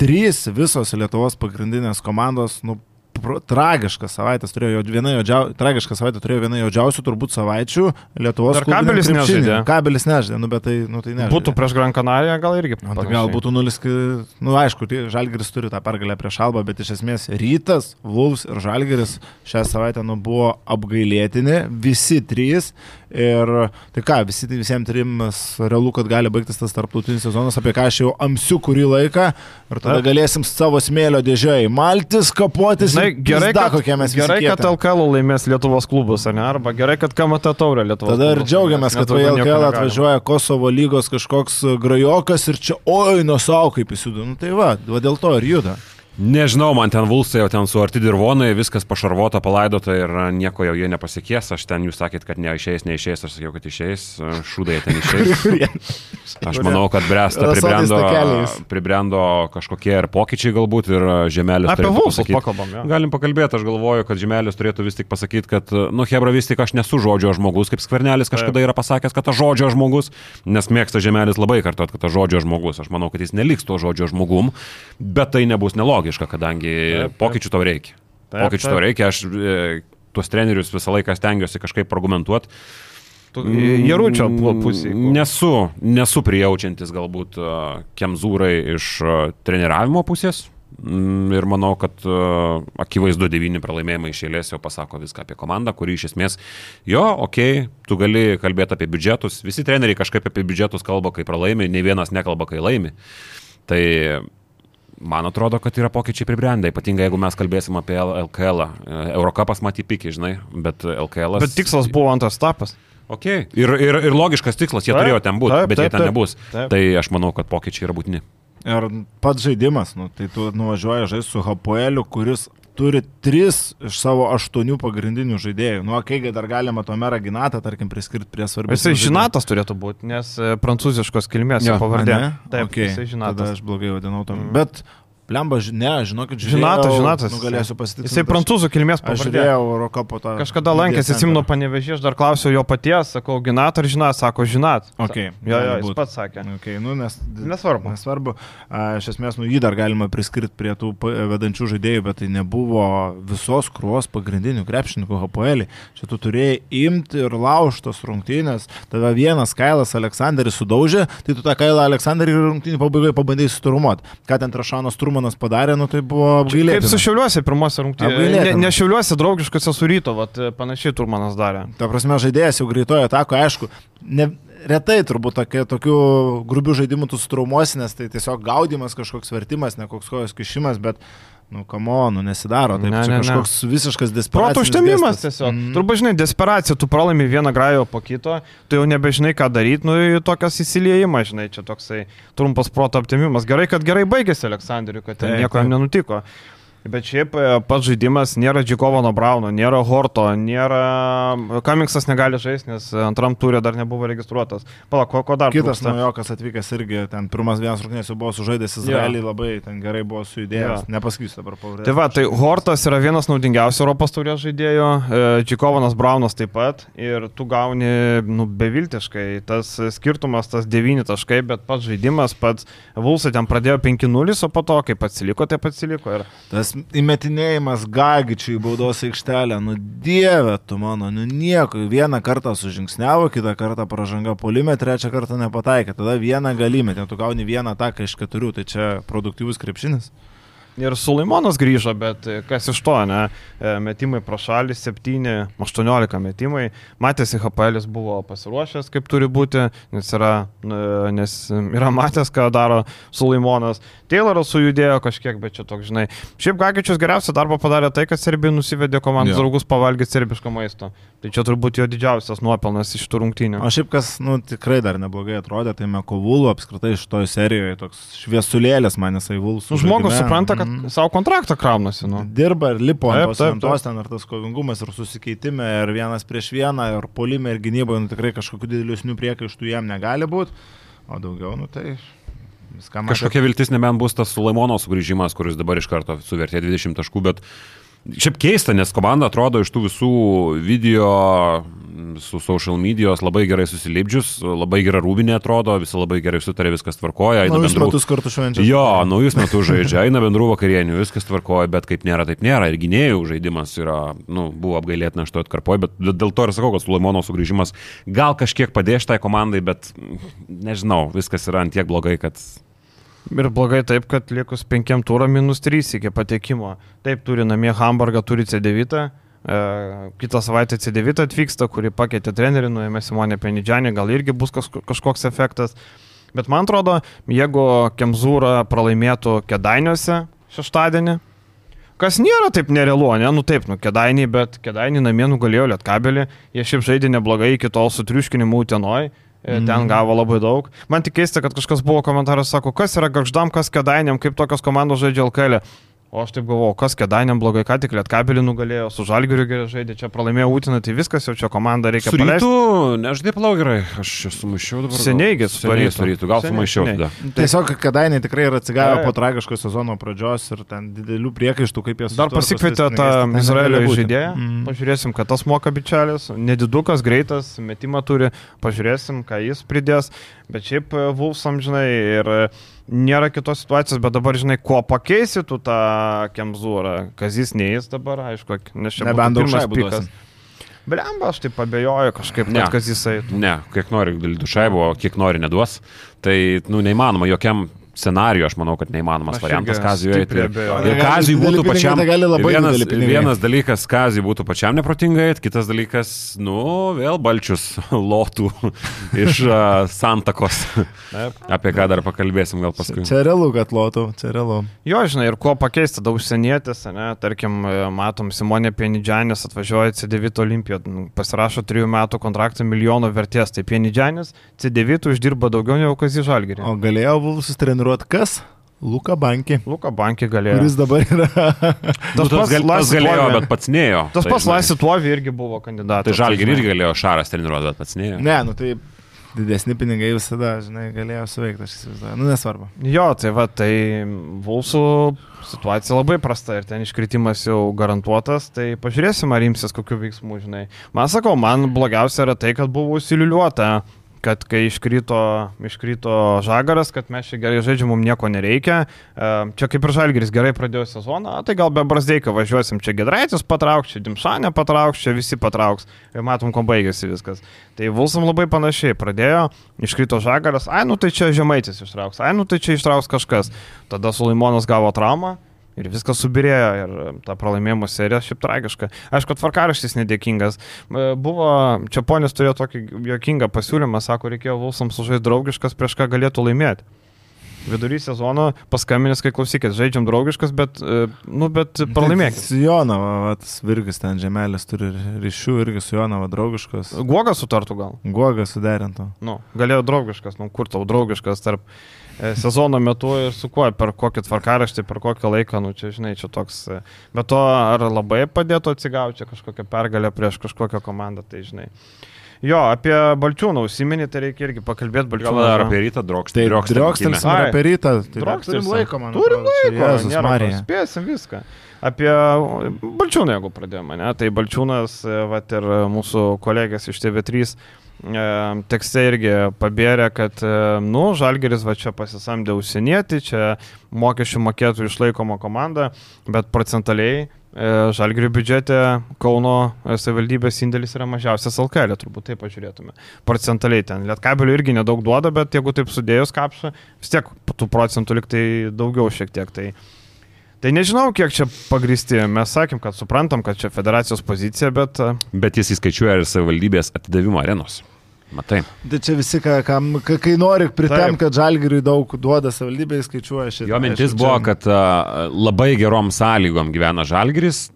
trys visos Lietuvos pagrindinės komandos, nu, tragiškas savaitės turėjo viena jaudžiausių, tragišką savaitę turėjo viena jaudžiausių turbūt savaičių Lietuvos.
Ar kabelis nežaidė?
Kabelis nežaidė, nu bet tai, nu, tai nežaidė.
Būtų prieš Gran Canariją gal irgi.
Nu, tai gal būtų nulis, nu aišku, tai Žalgiris turi tą pergalę prieš Alba, bet iš esmės Rytas, Vulfs ir Žalgiris šią savaitę nu, buvo apgailėtini, visi trys. Ir tai ką, visi, visiems trims realu, kad gali baigtis tas tarptautinis sezonas, apie ką aš jau amsiu kurį laiką ir tada galėsim savo smėlio dėžėjai maltis, kapotis.
Na, gerai, da, kad, gerai kad LKL laimės Lietuvos klubus, ne? Arba gerai, kad KMT taurė Lietuvos.
Tada ir džiaugiamės, kad į LKL atvažiuoja Kosovo lygos kažkoks grajokas ir čia, oi, nuo savo kaip įsiūdo. Nu tai va, va dėl to ir juda.
Nežinau, man ten vulsai jau ten su arti dirvonai, viskas pašarvota, palaidota ir nieko jau jie nepasiekės. Aš ten jūs sakėt, kad neišeis, neišeis, aš sakiau, kad išeis, šūdai ten išeis. Aš manau, kad bręsta, pribrendo, pribrendo kažkokie ir pokyčiai galbūt ir žemelis.
Apie vulsus pakalbam.
Ja. Galim pakalbėti, aš galvoju, kad žemelis turėtų vis tik pasakyti, kad, nu, Hebra vis tik aš nesu žodžio žmogus, kaip skvernelis kažkada yra pasakęs, kad aš žodžio žmogus, nes mėgsta žemelis labai kartuot, kad aš žodžio žmogus. Aš manau, kad jis neliks to žodžio žmogum, bet tai nebus nelogiška logiška, kadangi taip, pokyčių tau reikia. Taip, pokyčių taip. tau reikia, aš e, tuos trenerius visą laiką stengiuosi kažkaip argumentuoti.
Jaručio pusėje.
Nesu, nesu prijaučiantis galbūt uh, Kemzūrai iš uh, treniravimo pusės. Mm, ir manau, kad akivaizdu devyni pralaimėjimai iš eilės jau pasako viską apie komandą, kuri iš esmės, jo, okei, okay, tu gali kalbėti apie biudžetus. Visi treneriai kažkaip apie biudžetus kalba, kai pralaimi, ne vienas nekalba, kai laimi. Tai Man atrodo, kad yra pokyčiai pribrendę, ypatingai jeigu mes kalbėsim apie LKL. -ą. Eurocapas matyti pikiai, žinai, bet LKL.
Bet tikslas buvo antras tapas.
Okay. Ir, ir, ir logiškas tikslas, jie taip, turėjo ten būti, bet taip, jie ten taip, nebus. Taip. Tai aš manau, kad pokyčiai yra būtini.
Ir pats žaidimas, nu, tai tu nuvažiuoji žaisti su Hapoeliu, kuris turi tris iš savo aštuonių pagrindinių žaidėjų. Nu, kaigai dar galima to merą Ginatą, tarkim, priskirti prie svarbių.
Jisai žinatas turėtų būti, nes e, prancūziškos kilmės jo pavardė.
Taip, okay. jisai žinatas. Tada aš blogai vadinau tam. Mm. Bet Lemba, ne, žinokit,
žiūrėjau. Žinatas, žinatas.
Nugalėsiu pasitikti.
Jisai prancūzų kilmės pavardė.
Aš žiūrėjau Eurocapo tą.
Kažkada lankėsi, Simno panevežė, aš dar klausiau jo paties, sakau, Ginat ar žinat, sako, žinat.
Okay,
jo, jo, jis pats sakė.
Okay, nu, nes,
nesvarbu.
Nesvarbu. Iš esmės, nu, jį dar galima priskirti prie tų vedančių žaidėjų, bet tai nebuvo visos kruos pagrindinių krepšininkų HPL. Čia tu turėjai imti ir laužtos rungtynės. Tave vienas Kailas Aleksandris sudaužė, tai tu tą Kailą Aleksandrį rungtynį pabaigoje pabandėjai suturumuoti. Ką ten Trašanas Trumanas Šumanas padarė, nu tai buvo apgailėtina.
Kaip su Šiauliuose pirmose rungtynėse. Ne, ne Šiauliuose draugiškose su ryto, vat, panašiai Turmanas darė.
Ta prasme, žaidėjas jau greitojo atako, aišku, ne, retai turbūt tokie, tokių grubių žaidimų tu sutraumuosi, nes tai tiesiog gaudimas, kažkoks vertimas, ne koks kojos kišimas, bet Nu, kamo, nu nesidaro. Taip, ne, čia ne, kažkoks ne. visiškas desperacija.
Proto užtemimas tiesiog. Mm. Turbūt, žinai, desperacija, tu pralaimi vieną grajo po kito, tu jau nebežinai, ką daryti, nu, tokias įsiliejimas, žinai, čia toksai trumpas proto aptemimas. Gerai, kad gerai baigėsi Aleksandriui, kad ten nieko jam nenutiko. Bet šiaip e, pats žaidimas nėra Džikovano Brauno, nėra Horto, nėra... Kamingsas negali žaisti, nes antram turė dar nebuvo registruotas. Palauk, ko, ko dar?
Kitas naujokas atvykęs irgi, ten pirmas vienas rungtynės jau buvo sužaidęs Izraelį, ja. labai ten gerai buvo sujudėjęs, ja. nepasakysiu dabar pavardės.
Tai va, tai Hortas yra vienas naudingiausių Europos turės žaidėjų, e, Džikovanas Braunas taip pat ir tu gauni, nu, beviltiškai, tas skirtumas, tas 9 taškai, bet pats žaidimas, pats Vulsai ten pradėjo 5-0, o po to, kaip atsiliko, taip atsiliko. Ir...
Tas tas įmetinėjimas Gagičiui į baudos aikštelę, nu dieve tu mano, nu nieko, vieną kartą sužingsniavo, kitą kartą pažanga polime, trečią kartą nepataikė, tada vieną galimę, ten tu gauni vieną ataką iš keturių, tai čia produktyvus krepšinis.
Ir Sulaimonas grįžo, bet kas iš to, ne? E, Metimai pro šalį, 7, 18 metimai. Matėsi, HPL buvo pasiruošęs, kaip turi būti, nes yra, e, nes yra matęs, ką daro Sulaimonas. Tayloras sujudėjo kažkiek, bet čia toks, žinai. Šiaip Gagičius geriausią darbą padarė tai, kad Serbija nusivedė komandos
Jo.
draugus pavalgyti serbiško maisto. Tai čia turbūt jo didžiausias nuopelnas iš tų rungtynių.
O šiaip kas, nu, tikrai dar neblogai atrodė, tai Mekovulų apskritai šitoje serijoje toks šviesulėlis man jisai Vulsų.
Nu, žmogus supranta, kad
Mhm.
savo kontraktą kraunasi. Nu.
Dirba ir lipo ant tos lentos ten ir tas kovingumas ir susikeitime ir vienas prieš vieną ir polime ir gynyboje, nu tikrai kažkokių dideliusnių priekaištų jam negali būti, o daugiau, nu tai viską matė.
Kažkokia viltis nebent bus tas Sulaimono sugrįžimas, kuris dabar iš karto suvertė 20 taškų, bet šiaip keista, nes komanda atrodo iš tų visų video su social medijos labai gerai susilipdžius, labai gera rūbinė atrodo, visi labai gerai sutarė, viskas tvarkoja.
Naujus
bendrų-
metus kartu švenčia.
Jo, naujus metus žaidžia, eina bendrų vakarienių, viskas tvarkoja, bet kaip nėra, taip nėra. Ir gynėjų žaidimas yra, nu, buvo apgailėtina šito atkarpoje, bet dėl to ir sakau, kad Sulaimono sugrįžimas gal kažkiek padės tai komandai, bet mm, nežinau, viskas yra ant tiek blogai, kad
Ir blogai taip, kad likus penkiam turą minus 3 iki patekimo. Taip, turi namie Hamburgą, turi C9. E, kitą savaitę C9 atvyksta, kuri pakeitė trenerį, nuėmė Simonė Penidžianį, gal irgi bus kažkoks efektas. Bet man atrodo, jeigu Kemzūra pralaimėtų Kedainiuose šeštadienį, kas nėra taip nerealu, ne, nu taip, nu Kedainiai, bet Kedainiai namie nugalėjo Lietkabelį, jie šiaip žaidė neblogai iki tol su triuškinimu Utenoj. Mm. Ten gavo labai daug. Man tik keista, kad kažkas buvo komentaras, sako, kas yra garždam, kas kedainiam, kaip tokios komandos žaidžia LKL. O aš taip galvoju, kas kedainiam blogai, ką tik lietkabelį nugalėjo, su žalgiriu gerai žaidė, čia pralaimėjo Utiną, tai viskas jau čia komanda reikia
su
paleisti.
rytu, nežinai, plau gerai, aš čia sumaišiau dabar.
Seniai gi su
Seniai
Rytu.
su rytu, gal sumaišiau tada.
Tiesiog kadainiai tikrai yra atsigavę
Taip.
po tragiško sezono pradžios ir ten didelių priekaištų, kaip jie
Dar
susitvarko su
pasikvietė tą
tai
Izraelio žaidėją.
Mm.
Pažiūrėsim, kad tas moka bičelis. Nedidukas, greitas, metimą turi. Pažiūrėsim, ką jis pridės. Bet šiaip e, Vulfsam, žinai, ir e, nėra kitos situacijos, bet dabar, žinai, ko pakeisi tu tą Kemzūrą. Kazis neįs dabar, aišku, nes čia
daug
pirmas pikas. Blemba, aš taip abejoju kažkaip,
Ne.
kad Kazis eitų.
Ne, kiek nori du šaibo, kiek nori neduos. Tai, nu, neįmanoma, jokiam scenariui, aš manau, kad neįmanomas
Aš
variantas Kazijui. eiti. Ir Kazijui būtų pačiam. vienas, vienas dalykas, Kazijui būtų pačiam neprotingai, eiti, kitas dalykas, nu, vėl balčius lotų iš uh, santakos. Apie ką dar pakalbėsim gal paskui.
Čia realu, kad lotų, čia realu.
Jo, žinai, ir kuo pakeisti, tada užsienietis, ne, tarkim, e, matom, Simonė Pienidžianis atvažiuoja į C9 Olimpiją, pasirašo trijų metų kontraktą milijono vertės, tai Pienidžianis C9 uždirba daugiau negu Kazis Žalgirį.
O galėjo Vulsus treniruoti kas? Luka Banki,
Luka Bankį galėjo.
kuris dabar yra.
Nu, tas, gal, tas
Laisvė
galėjo, bet pats neėjo.
Tas
Tai,
pats Laisvė Tuovi irgi buvo kandidatas.
Tai žalgi
žinai.
irgi galėjo Šaras treniruoti, bet pats neėjo.
ne, nu tai didesni pinigai visada, žinai, galėjo suveikti, aš įsivaizduoju. Nu, nesvarbu.
Jo, tai va, tai Vulsų situacija labai prasta ir ten iškritimas jau garantuotas, tai pažiūrėsim, ar imsis kokiu veiksmu, žinai. Man sakau, man blogiausia yra tai, kad buvo užsiliuliuota kad kai iškrito, iškrito žagaras, kad mes čia gerai žaidžiam, mums nieko nereikia. E, Čia kaip ir žalgeris gerai pradėjo sezoną, tai gal be Brasdeiko važiuosim, čia Gedraitis patrauks, čia Dimšanė patrauks, čia visi patrauks. Ir matom, ko baigėsi viskas. Tai Vulsam labai panašiai pradėjo, iškrito žagaras, ai nu tai čia žemaitis ištrauks, ai nu tai čia ištrauks kažkas. Tada Sulaimonas gavo traumą. Ir viskas subirėjo ir ta pralaimėjimo serija šiaip tragiška. Aišku, tvarkaraštis nedėkingas. E, Buvo, čia ponis turėjo tokį jokingą pasiūlymą, sako, reikėjo Vulsams sužaisti draugiškas, prieš ką galėtų laimėti. Vidury sezono paskambinęs, kai klausykit, žaidžiam draugiškas, bet, e, nu, bet pralaimėkit.
Su Jonava, va, tas Virgis ten žemelis turi ryšių irgi su Jonava draugiškas.
Guogas sutartų gal.
Guoga suderintų.
Nu, galėjo draugiškas, nu, kur tau draugiškas tarp e, sezono metu ir su kuo, per kokį tvarkaraštį, per kokį laiką, nu, čia, žinai, čia toks. e, Bet to ar labai padėtų atsigauti kažkokią pergalę prieš kažkokią komandą, tai žinai. Jo, apie Balčiūną užsiminį, tai reikia irgi pakalbėti
Gal
Balčiūną.
dar apie rytą drokštį.
Tai
Ai.
apie rytą. Tai dar
Drokštelsim.
turim laiko, man.
Turim laiko,
Jėzus Marija.
Spėsim viską. Apie Balčiūną, jeigu pradėjome, ne? tai Balčiūnas, e, vat ir mūsų kolegės iš TV3 e, tekste irgi pabėrė, kad, e, nu, Žalgeris va čia pasisamdė užsienietį, čia mokesčių mokėtų išlaikoma komanda, bet procentaliai e, Žalgerio biudžete Kauno e, savivaldybės indėlis yra mažiausias LKL, turbūt taip pažiūrėtume. Procentaliai ten. Lietkabelių irgi nedaug duoda, bet jeigu taip sudėjus kapšą, vis tiek tų procentų liktai daugiau šiek tiek. Tai, Tai nežinau, kiek čia pagristi. Mes sakėm, kad suprantam, kad čia federacijos pozicija, bet... e,
Bet jis įskaičiuoja ir savivaldybės atidavimo arenos. Matai.
Tai čia visi, ka- kam, ka- kai nori pritem, kad žalgiriui daug duoda savivaldybė, skaičiuoja šitą.
Jo mintis
Aišku,
buvo,
čia-
kad a, labai gerom sąlygom gyvena Žalgiris,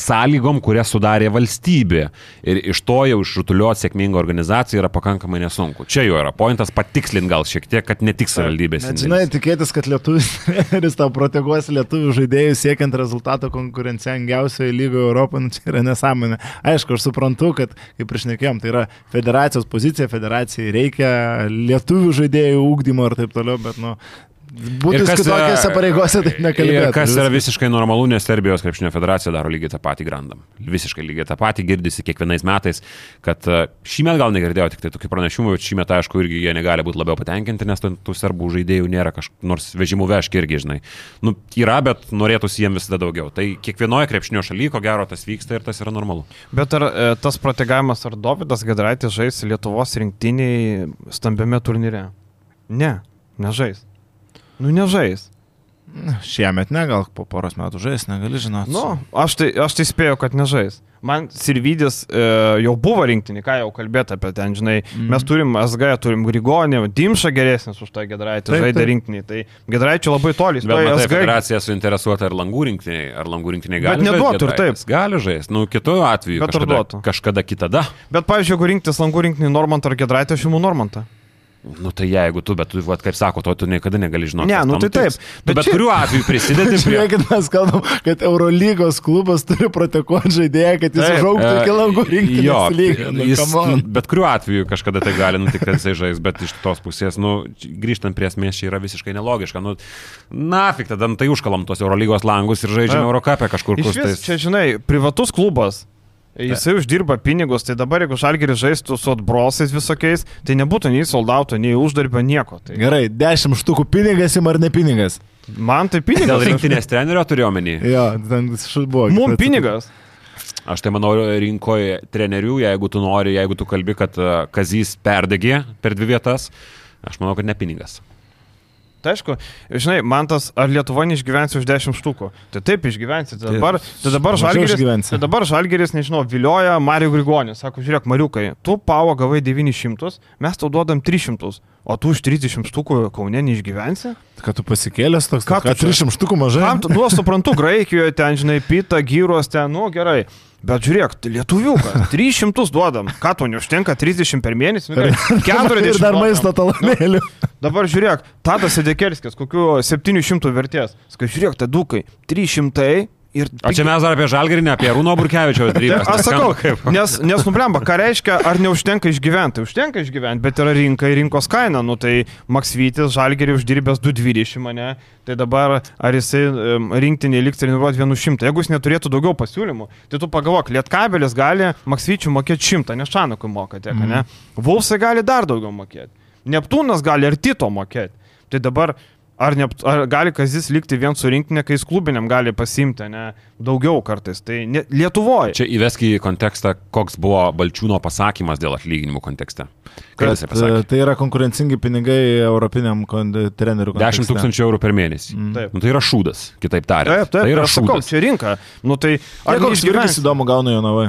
sąlygom, kurias sudarė valstybė. Ir iš to jau išrutuliuoti sėkmingą organizaciją yra pakankamai nesunku. Čia jo yra pointas patikslinti gal šiek tiek, kad ne tik savivaldybės.
Žinai, tikėtis, kad lietuvis treneris tau proteguos lietuvių žaidėjus siekiant rezultato konkurencingiausioje lygoje Europoje, nu, čia yra nesąmonė. Aišku, aš suprantu, kad, kaip išnekėjom, tai yra federacijos pozicija, federacijai reikia lietuvių žaidėjų ūkdymo ir taip toliau, bet, nu, būtų kitokiose pareigose, tai nekalbėtų.
Kas yra visiškai normalu, nes Serbijos krepšinio federacija daro lygiai tą patį grandam. Visiškai lygiai tą patį girdisi kiekvienais metais, kad e, šį metą gal negirdėjau tik tai tokių pranešimų, bet šį metą aišku irgi jie negali būti labiau patenkinti, nes ten tų serbų žaidėjų nėra kažkokių, nors vežimų veški irgi, žinai. Nu, yra, bet norėtųsi jiems visada daugiau. Tai kiekvienoje krepšinio šalyje, ko gero, tas vyksta ir tas yra normalu.
Bet ar e, tas protegavimas, ar Davidas Gedraitis žais Lietuvos rinktiniai stambiame turnyre? Ne, nežais. Nu, nežais.
Šiemet ne, gal po poros metų žais, negali žinoti.
Nu, aš tai, aš tai spėjau, kad nežais. Man Sirvidis e, jau buvo rinktinį, ką jau kalbėti apie ten, žinai, mm. mes turim SG, turim Grigonį, Dimša geresnis už tą Gedraitį,
Taip,
žaidė
taip.
rinktinį, tai Gedraičių labai toli,
Bet matai,
SG.
federacija suinteresuota ir langų rinktiniai, ar langų rinktiniai gali
Bet neduotų ir
Giedraitis? Gali žaisti, nu kitu atveju.
Bet ar
kažkada,
duotų?
kažkada kitada.
Bet, pavyzdžiui, jeigu rinktis langų rinktinį Normantą ar Gedraitį, aš imu Normantą.
Nu tai jeigu tu, bet tu, vat, kaip sako, to tu niekada negali žinoti.
Ne, nu tai taip,
Tu
bet
bet
čia-
kuriuo atveju prisidedi prie...
Žiūrėkit, mes kalbam, kad Eurolygos klubas turi proteguoti žaidėją, kad jis užaugtų iki langų
E,
rinktinės lygio. Nu,
jis, nu, bet kuriuo atveju kažkada tai gali nutikti, kad jisai žais, bet iš tos pusės, nu, grįžtant prie esmės, čia yra visiškai nelogiška. Nu, nafik, tada nu, tai užkalam tos Eurolygos langus ir žaidžiam. Eurocapę kažkur
Iš
kur
vis, čia, žinai, privatus klubas. Jisai uždirba pinigus, tai dabar jeigu Žalgeris žaistų su atbrosais visokiais, tai nebūtų nei soldauto, nei uždarbio, nieko. Tai
Gerai, 10 štukų pinigas im ar ne pinigas?
man tai
Dėl
pinigas.
rinktinės trenerio turiu omeny.
Jo, ten buvo.
Mums
kita-
pinigas.
Aš tai manau rinkoje trenerių, jeigu tu nori, jeigu tu kalbi, kad e, Kazys perdegė per dvi vietas, aš manau, kad ne pinigas.
Tai aišku, žinai, man tas, ar Lietuva neišgyvensi už 10 štukų. Tai taip išgyvensi. Tai dabar, tai dabar Žalgeris, tai dabar Žalgeris, nežinau, vilioja Mario Grigonis. Sako, žiūrėk, Mariukai, tu pavo gavai 900, mes tau duodam 300, o tu už 30 štukų Kaune neišgyvensi?
Kad tu pasikėlęs toks,
čia?
300 štukų mažai.
Tu, nu, suprantu, Graikijoje ten, žinai, pita, gyros ten, nu gerai. Bet žiūrėk, tai lietuviukas, 300 duodam. Ką tu neužtenka 30 per mėnesį? Nu, gerai, 40
Ir dar maisto talonėlių.
Dabar žiūrėk, Tadas Sedekerskis, kokiu 700 vertės. Sakai, žiūrėk, tai dukai, 300 ir...
O čia mes dar apie Žalgirį, ne apie Rūno Burkevičiaus drybas.
aš sakau, nes, nes nublemba, ką reiškia, ar neužtenka išgyventi. Užtenka išgyventi, bet yra rinka ir rinkos kaina. Nu tai Maksvytis, Žalgerį uždirbęs 220 mane, tai dabar ar jisai rinktinį liks treniruoti 100. Jeigu jis neturėtų daugiau pasiūlymų, tai tu pagalvok, Lietkabelis gali Maksvyčių mokėti 100, ne Šanukui mokėti, mm. ne? Vulsai gali dar daugiau mokėti. Neptūnas gali ir Tito mokėti. Tai dabar Ar, ne, ar gali Kazis likti vien su rinktinė, kai jis klubiniam gali pasimti, ne, daugiau kartais. Tai ne, Lietuvoje.
Čia įvesk į kontekstą, koks buvo Balčiūno pasakymas dėl atlyginimų kontekste.
Kad, e, tai yra konkurencingi pinigai europiniam trenerių.
10
kontekste.
tūkstančių eurų per mėnesį. Mm. Nu, tai yra šūdas, kitaip tariant.
Taip, taip,
tai yra
aš sakau,
šūdas.
čia rinka. Nu tai
Ar
ar
koks Jurgis įdomu gauna jo navai?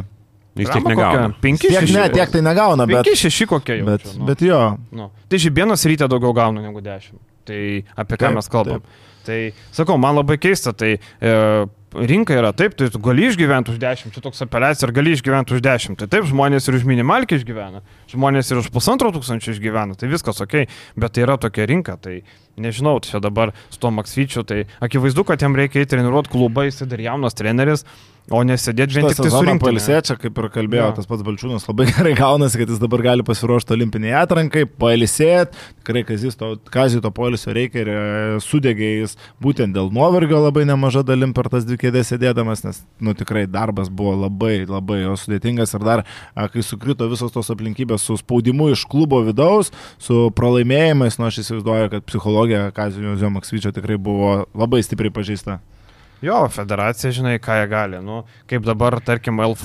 Jis tiek negauna.
5,
Tiek
6,
ne, tiek tai negauna, bet,
5, 6 kokie jau.
bet,
čia, nu.
bet jo.
Nu. Tai žibienas ryte daugiau gauna negu 10. Tai apie ką
Taip,
mes kalbam. Tai sakau, man labai keista, tai e, rinka yra taip, tai tu gali išgyventi už 10, čia toks apeliacija, ar gali išgyventi už 10. Tai taip, žmonės ir už minimalkį išgyvena, žmonės ir už pusantro tūkstančio išgyvena, tai viskas ok, bet tai yra tokia rinka, tai nežinau, čia dabar su to Maksvyčiu, tai akivaizdu, kad jam reikia įti treniruoti klubą, jis dar jaunas treneris, o nesėdėti
Šitą
tik tai surinkti.
pailsėčia, kaip ir kalbėjo
Jo.
tas pats Balčiūnas, labai gerai gaunasi, kad jis dabar gali pasiruošti olimpiniai atrankai, pailsėti. Tikrai kazis to, kazį to poilsio reikia ir e, sudegė jis būtent dėl nuovargio labai nemaža dalim per tas dvi kėdės sėdėdamas, nes, nu, tikrai darbas buvo labai, labai sudėtingas ir dar, kai sukrito visos tos aplinkybės su spaudimu iš klubo vidaus, su pralaimėjimais, nu, aš įsivaizduoju, kad psichologija Kazio Maksvyčio tikrai buvo labai stipriai pažįsta.
Jo, federacija, žinai, ką jie gali. Nu, kaip dabar, tarkim, LF,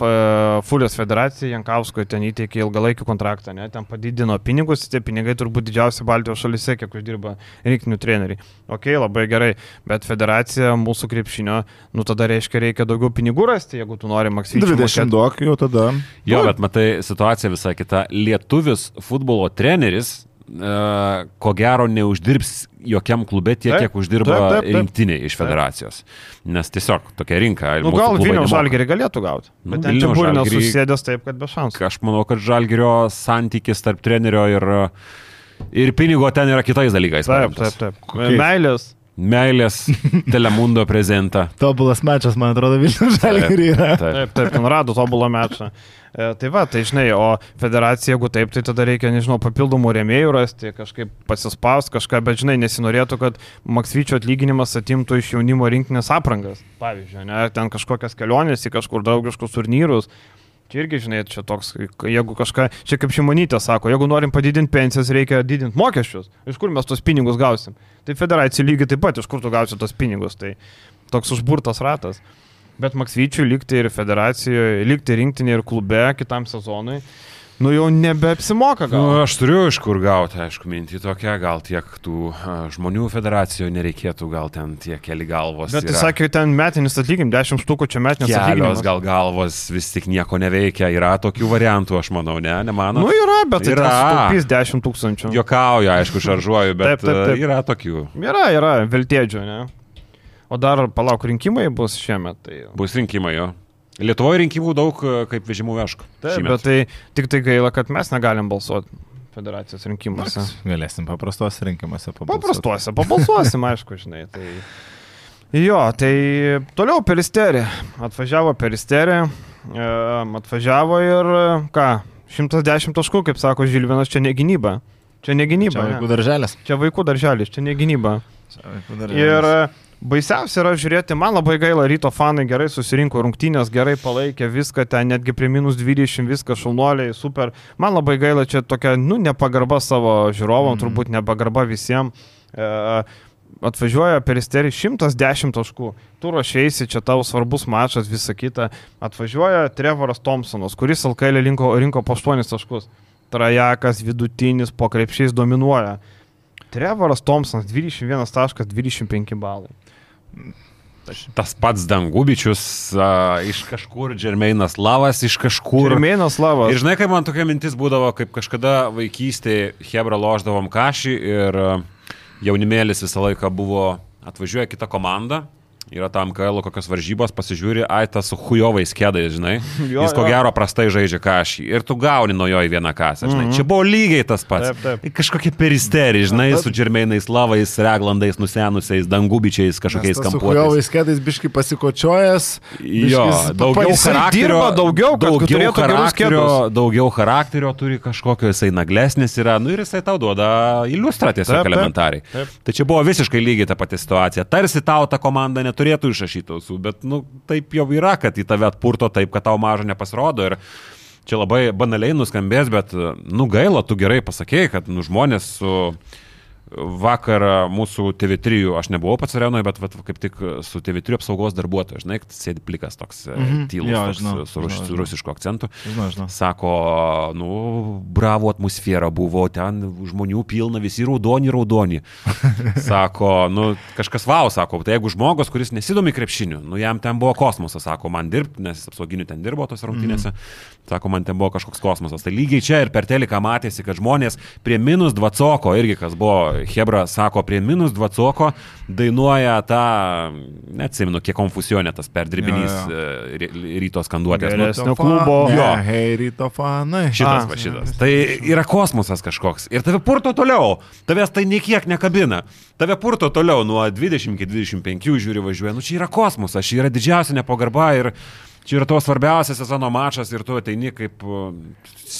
Fulės federacija Jankauskoje ten įteikė ilgalaikį kontraktą, ne, ten padidino pinigus, tie pinigai turbūt didžiausi Baltijos šalise, kiek uždirba rinktinių treneriai. Ok, labai gerai, bet federacija mūsų krepšinio, nu tada reiškia, reikia daugiau pinigų rasti, jeigu tu nori maksimaliai.
20 duok jau tada.
Jo, bet matai, situacija visai kita. Lietuvis futbolo treneris ko gero neuždirbs jokiam klube tiek,
Taip,
kiek uždirba
taip, taip, taip.
rinktiniai iš federacijos. Nes tiesiog tokia rinka.
Nu, gal Vilniaus žalgerį galėtų gauti,
Nu,
bet ten čia būrinas susėdęs taip, kad be šansų.
Aš manau, kad žalgerio santykis tarp trenerio ir, ir pinigo ten yra kitais dalykais.
Taip, taip, taip.
Kokiais?
Meilės.
Meilės, Telemundo prezentą.
Tobulas mečas, man atrodo, Vilnius žalgirį yra.
Taip.
Taip, taip, ten rado tobulą mečą. E, tai va, tai žinai, o federacija, jeigu taip, tai tada reikia, nežinau, papildomų rėmėjų rasti, kažkaip pasispaus kažką, bet žinai, nesinorėtų, kad Maksvyčio atlyginimas atimtų iš jaunimo rinkinės aprangas. Pavyzdžiui, ne, ten kažkokias kelionės į kažkur draugiškus turnyrus. Čia irgi, žinai, čia toks, jeigu kažką, čia kaip šimonytė sako, jeigu norim padidinti pensijas, reikia didinti mokesčius. Iš kur mes tos pinigus gausim? Tai federacija lygiai taip pat, iš kur tu gausi tos pinigus. Tai toks užburtas ratas. Bet Maksvyčiui likti ir federacijoje, likti rinktinėje ir klube kitam sezonui, nu jau nebeapsimoka
Nu,
gal.
aš turiu iš kur gauti, aišku, mintį tokia, gal tiek tų žmonių federacijoje nereikėtų, gal ten tie keli galvos.
Bet jis sakė, ten metinis atlyginim, 10 štukų čia metinis
Kelios
atlyginimas.
gal galvos vis tik nieko neveikia, yra tokių variantų, aš manau, ne, nemano.
Nu yra, bet tai
Yra.
sutaupys 10 tūkstančių.
Jokauju, aišku, šaržuoju, bet
Taip, taip, taip.
yra tokių.
Yra, yra, viltėdžio, ne? O dar palauk, rinkimai bus šiemet. Tai...
Bus rinkimai jo. Lietuvoje rinkimų daug a, kaip vežimų vežk.
Taip, bet tai tik tai gaila, kad mes negalim balsuoti federacijos rinkimuose.
Galėsim paprastos rinkimuose pabalsuoti.
Paprastuose, pabalsuosim, aišku, žinai. Tai... Jo, tai toliau peristerė. Atvažiavo peristerė, e, atvažiavo ir e, ką, 110 taškų, kaip sako Žilvinas, čia ne gynyba. Čia ne gynyba.
Čia vaikų darželis.
Čia vaikų darželis, čia ne gynyba.
Čia vaikų darželis.
Ir e, baisiausia yra žiūrėti, man labai gaila, ryto fanai gerai susirinko rungtynės, gerai palaikė viską, ten netgi prie minus 20 viską šaunuoliai, super. Man labai gaila, čia tokia, nu, nepagarba savo žiūrovam, mm. turbūt nepagarba visiems. E, atvažiuoja peristerį 110 taškų. Tu ruošiaisi, čia tau svarbus mačas, visa kita. Atvažiuoja Trevoras Thompsonas, kuris Alkailė rinko, rinko po 8 taškus. Trajakas vidutinis po krepšiais dominuoja. Trevoras Thompsonas 21 taškas 25 balai.
Tas pats Dangubičius a, iš kažkur, Džermeinas Lavas iš kažkur.
Kurmėnas Lavas.
Ir žinai, kaip man tokia mintis būdavo, kaip kažkada vaikystėje Hebra loždavom kažį ir a, jaunimėlis visą laiką buvo atvažiuoja kita komanda. Yra tam KL kokios varžybos, pasižiūri, ai tas su hujovais kėdais, žinai.
Jo,
Jis ko
jo.
gero prastai žaidžia kažį. Ir tu gauni nuo jo į vieną kasą, žinai.
Mhm.
Čia buvo lygiai tas pats.
Taip, taip.
Kažkokie peristerį, žinai, su džermeinais lavais, reglandais, nusenusiais, dangubičiais, kažkokiais
Su
kampuotais.
hujovais kėdais biški pasikočiojęs.
Jo, daugiau charakterio,
dirba daugiau,
daugiau charakterio, daugiau charakterio turi kažkokio, jisai naglesnis yra, nu ir jisai tau duoda iliustrą tiesiog
Taip, taip,
elementariai.
taip.
Tai čia buvo visiškai lygiai ta pati situacija. Tarsi tau ta komanda neturėtų išrašyti ausų, bet, nu, taip jau yra, kad į tave atpurto taip, kad tau mažo nepasirodo. Ir čia labai banaliai nuskambės, bet, nu, gaila, tu gerai pasakėjai, kad, nu, žmonės su... Vakar mūsų TV3, aš nebuvau pats arenoje, bet vat, kaip tik su TV3 apsaugos darbuotoju, žinai, sėdi plikas toks
Mhm.
mhm. tylus,
Jo,
toks,
žinau,
su, ruš,
žinau,
su rusišku akcentu.
Žinau, žinau.
Sako, nu, bravo atmosfera buvo, ten žmonių pilna, visi raudoni, raudoni. Sako, nu, kažkas vau, sako, tai jeigu žmogus, kuris nesidomi krepšiniu, nu, jam ten buvo kosmosas, sako, man dirbti, nes apsauginiu ten dirbo tos rungtynėse, mm. sako, man ten buvo kažkoks kosmosas. Tai lygiai čia ir per teliką matėsi, kad žmonės prie minus dvacoko, irgi kas buvo, Hebra sako, prie minus dvacoko dainuoja tą, neatsimenu, kiek konfusionė tas perdribinys
Jo,
e, ry- ryto skanduotės. Nu,
Geresnio klubo.
Jo,
Jo.
hei, ryto fanai.
Šitas,
A.
va šitas. Tai yra kosmosas kažkoks. Ir tave purto toliau. Tavęs tai niekiek nekabina. Tave purto toliau nuo 20 iki 25 žiūri važiuoja. Nu čia yra kosmosas, čia yra didžiausia nepagarba ir čia yra tavo svarbiausias sezono mačas ir tu ateini kaip,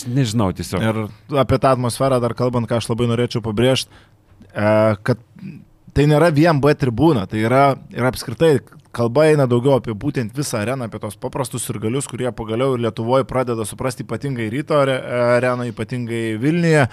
nežinau, tiesiog.
Ir apie tą atmosferą dar kalbant, ką aš labai norėčiau pabrėžti, e, kad tai nėra vien B tribūna, tai yra ir apskritai, kalba eina daugiau apie būtent visą areną, apie tos paprastus ir galius, kurie pagaliau ir Lietuvoje pradeda suprasti ypatingai ryto areną, ypatingai Vilniuje,